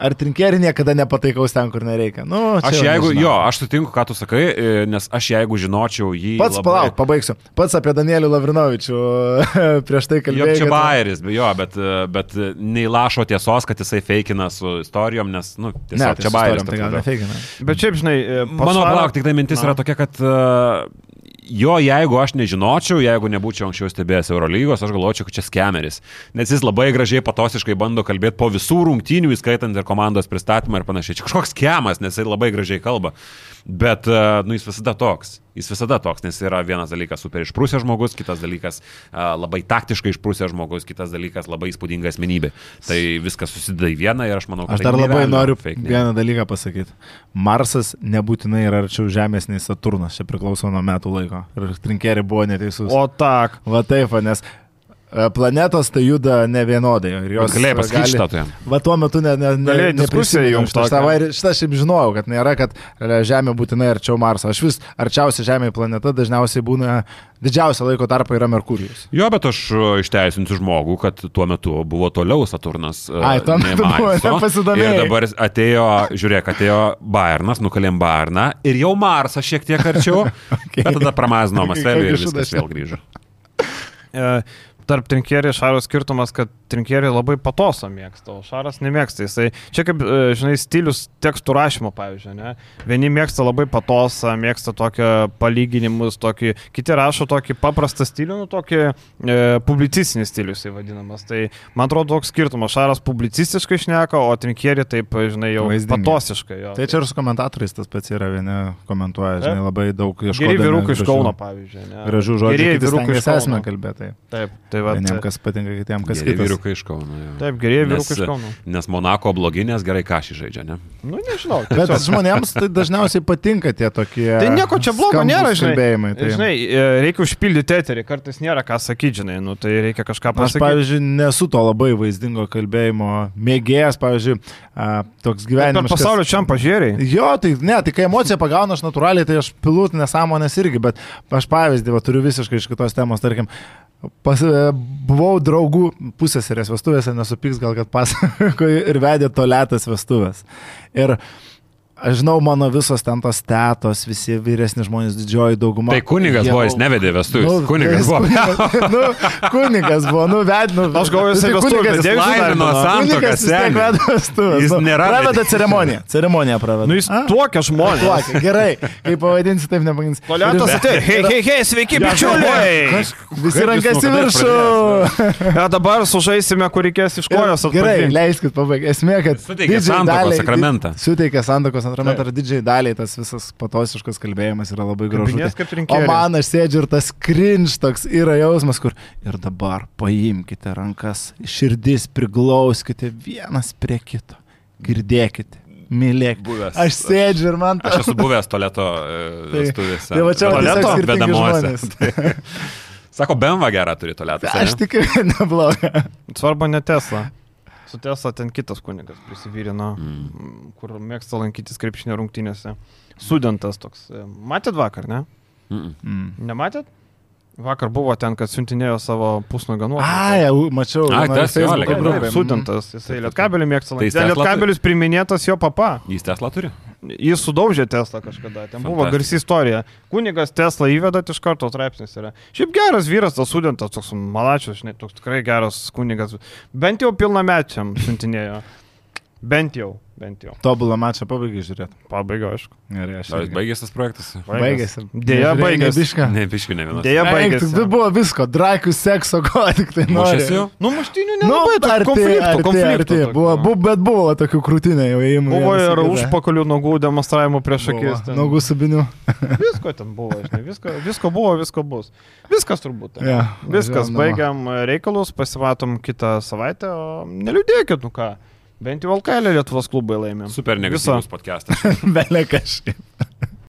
Ar trinkeri niekada nepataikaus ten, kur nereikia? Nu,
aš jeigu, nežinau. jo, aš sutinku, ką tu sakai, nes aš jeigu žinočiau jį.
Pats labai... palauk, pabaigsiu. Pats apie Danielį Lavrinovičių prieš tai kalbėjau.
Jo, čia bairis, jo, bet, bet neįlašo tiesos, kad jisai feikina su istorijom, nes, nu, tiesiog ne, tai čia bairis. Tai gal
nefeikina.
Bet šiaip, žinai,
e, mano palauk, tik tai mintis no. yra tokia, kad uh, jo, jeigu aš nežinočiau, jeigu nebūčiau anksčiau stebėjęs Eurolygos, aš galvočiau, kad čia skemeris. Nes jis labai gražiai patosiškai bando kalbėti po visų rungtynių, įskaitant ir komandos pristatymą ir panašiai. Čia kažkoks skemas, nes jis labai gražiai kalba. Bet, e, nu, jis visada toks. Jis visada toks, nes yra vienas dalykas super išprūsęs žmogus, kitas dalykas uh, labai taktiškai išprūsęs žmogus, kitas dalykas labai įspūdinga asmenybė. Tai viskas susideda į vieną ir aš manau,
kad... Aš dar tai labai noriu vieną dalyką pasakyti. Marsas nebūtinai yra arčiau Žemės nei Saturnas, čia priklauso nuo metų laiko. Ir trinkeri buvo neteisus.
O tak.
Va taip, nes planetos tai juda ne vienodai.
Galėjai pasakyti šitą tai.
Va tuo metu ne, ne, ne,
neprisimenu jums to.
Šitą šiaip žinojau, kad nėra, kad Žemė būtinai arčiau Marso. Aš vis arčiausia Žemė planeta dažniausiai būna didžiausia laiko tarpa yra Merkurijus.
Jo, bet aš e, išteisinsiu žmogų, kad tuo metu buvo toliau Saturnas.
E, Ai, tuo metu buvo nepasidomėjęs.
Ir dabar atėjo, žiūrėk, atėjo Bayernas, nukalėm Bayerną ir jau Marsą šiek tiek arčiau. okay. Bet tada pramazino Mastelį ir viskas vėl grįžo.
Tarp trinkerių ir šaro skirtumas, kad trinkeriai labai patosą mėgsta, o šaras nemėgsta. Jisai, čia kaip, e, žinai, stilius tekstų rašymo, pavyzdžiui, ne? Vieni mėgsta labai patosą, mėgsta tokio palyginimus, tokį, kiti rašo tokį paprastą stilių, nu tokį e, publicistinį stilių jisai vadinamas. Tai man atrodo toks skirtumas. Šaras publicistiškai šneka, o trinkeriai taip, žinai, jau Vaizdingi. patosiškai. Jo.
Tai čia ir su komentatoriais tas pats yra, vieni komentuoja, žinai, labai daug ieškojimo.
Geri vyrukai iš Kauno, pavyzdžiui. Ne?
Gražių žodžių. Geri vyrukai iš Kauno kalbėtai.
Taip, tai va.
Vieniems kas patinka, kitiems kas kitas.
Vyrukai iš Kauno. Jau.
Taip, gerieji vyrukai iš Kauno.
Nes Monako bloginės gerai kažį žaidžia, ne?
Nu, nežinau.
Bet žmonėms tai dažniausiai patinka tie tokie.
Tai nieko čia blogo nėra, žinai. Tai... Žinai, e, reikia užpildyti eterį, kartais nėra ką sakyti, žinai, nu, tai reikia kažką pasakyti.
Aš, pavyzdžiui, nesu to labai vaizdingo kalbėjimo mėgėjas, pavyzdžiui, a, toks gyvenimas.
Per pasaulio čia pažiūrėjai.
Jo, tai ne, tai kai emocija pagauna, aš natūraliai, tai aš pilut nesąmonės irgi, bet aš pavyzdį va, turiu visiškai iš kitos temos, tarkim, Pas, e, buvau draugų pusėserės vestuvėse, nesupyks gal, kad pasakoju ir vedė tolėtas vestuvės. Ir uh, Aš žinau, mano visos ten tos tetos, visi vyresni žmonės, didžioji dauguma.
Tai kunigas buvo, jis nevedė vestuvių. Nu, kunigas buvo.
Kunigas, nu, kunigas buvo, nu, ved, nu.
Aš galvoju, jis
vestuvių,
bet
jis laimino santoką.
Jis veda vestuvės. Jis
nu, nėra.
Praveda ceremoniją. Ceremoniją praveda.
Nu, jis tuokia žmonės.
Tuokia, gerai. Kaip pavadinsi, taip nepavadinsi.
Toliatas atėjo. Hei, hei, hei, sveiki, bičiuliai.
Visi rankas į viršų.
Ja, dabar sužaisime, kur reikės iš kojos.
Gerai, leiskit pabaigti. Esmė, kad.
Suteikė santokos sakramentą.
Suteikė santokos sakramentą ir didžiai daliai tas visas patosiškas kalbėjimas yra labai gražus. O man aš sėdžiu ir tas cringe toks yra jausmas, kur ir dabar paimkite rankas, širdis priglauskite vienas prie kito, girdėkite. Mylėk.
Buvęs.
Aš sėdžiu ir man.
Aš esu buvęs toleto vestuvėse.
Tai, tai va čia
toleto vedamuose. Sako, BMW gerą turi toletą.
Aš tikrai neblogą.
Svarbu ne Tesla. Su Tesla ten kitas kunigas prisivyrino, mm. kur mėgsta lankytis krepšinio rungtynėse. Studentas toks. Matėt vakar, ne? Mm. Nematėt? Vakar buvo ten, kad siuntinėjo savo pusnugą nuotrauką.
A, jau mačiau.
A, tas jau
grupė. Studentas, jisai lietkabelį mėgsta tai lietkabelis priminėtas jo papa.
Jis Tesla turi?
Jis sudaužė Tesla kažkada. Ten buvo garsi istorija. Kunigas Tesla įvedat iš karto straipsnis yra. Šiaip geras vyras, tas studentas, toks malačius, žinai, toks tikrai geras kunigas. Bent jau pilnamečiam siuntinėjo. Bent jau, bent jau.
Tobulą mačą pabaigai žiūrėti.
Pabaiga, aišku.
Gerai, aš
Ar baigėsi tas projektas?
Baigėsi.
Dėja,
Nežiūrėjai
baigėsi.
nė bišką?
Ne, biškių ne vienas.
Dėja,
Eik,
baigėsi.
tai buvo visko, drakių, sekso, ko tik tai nori.
Mušėsi jau?
Nu, muštinių
Nu,
nelabai,
arti,
arti, konfliktų, konfliktų.
Buvo, bu, bet buvo tokių krūtinė jau įėjimų.
Buvo ir užpakalių nogų demonstravimų prieš akis. ten.
Nogų subinių.
Visko ten buvo, žinai, visko, visko buvo, visko bus. Viskas turbūt.
Ja,
Viskas, baigiam reikalus, pasimatom kitą savaitę, o neliūdėkit, nu ką. Bent jau LKL Lietuvos klubai laimė.
Super negatyvus podcastas.
Belė kažkaip.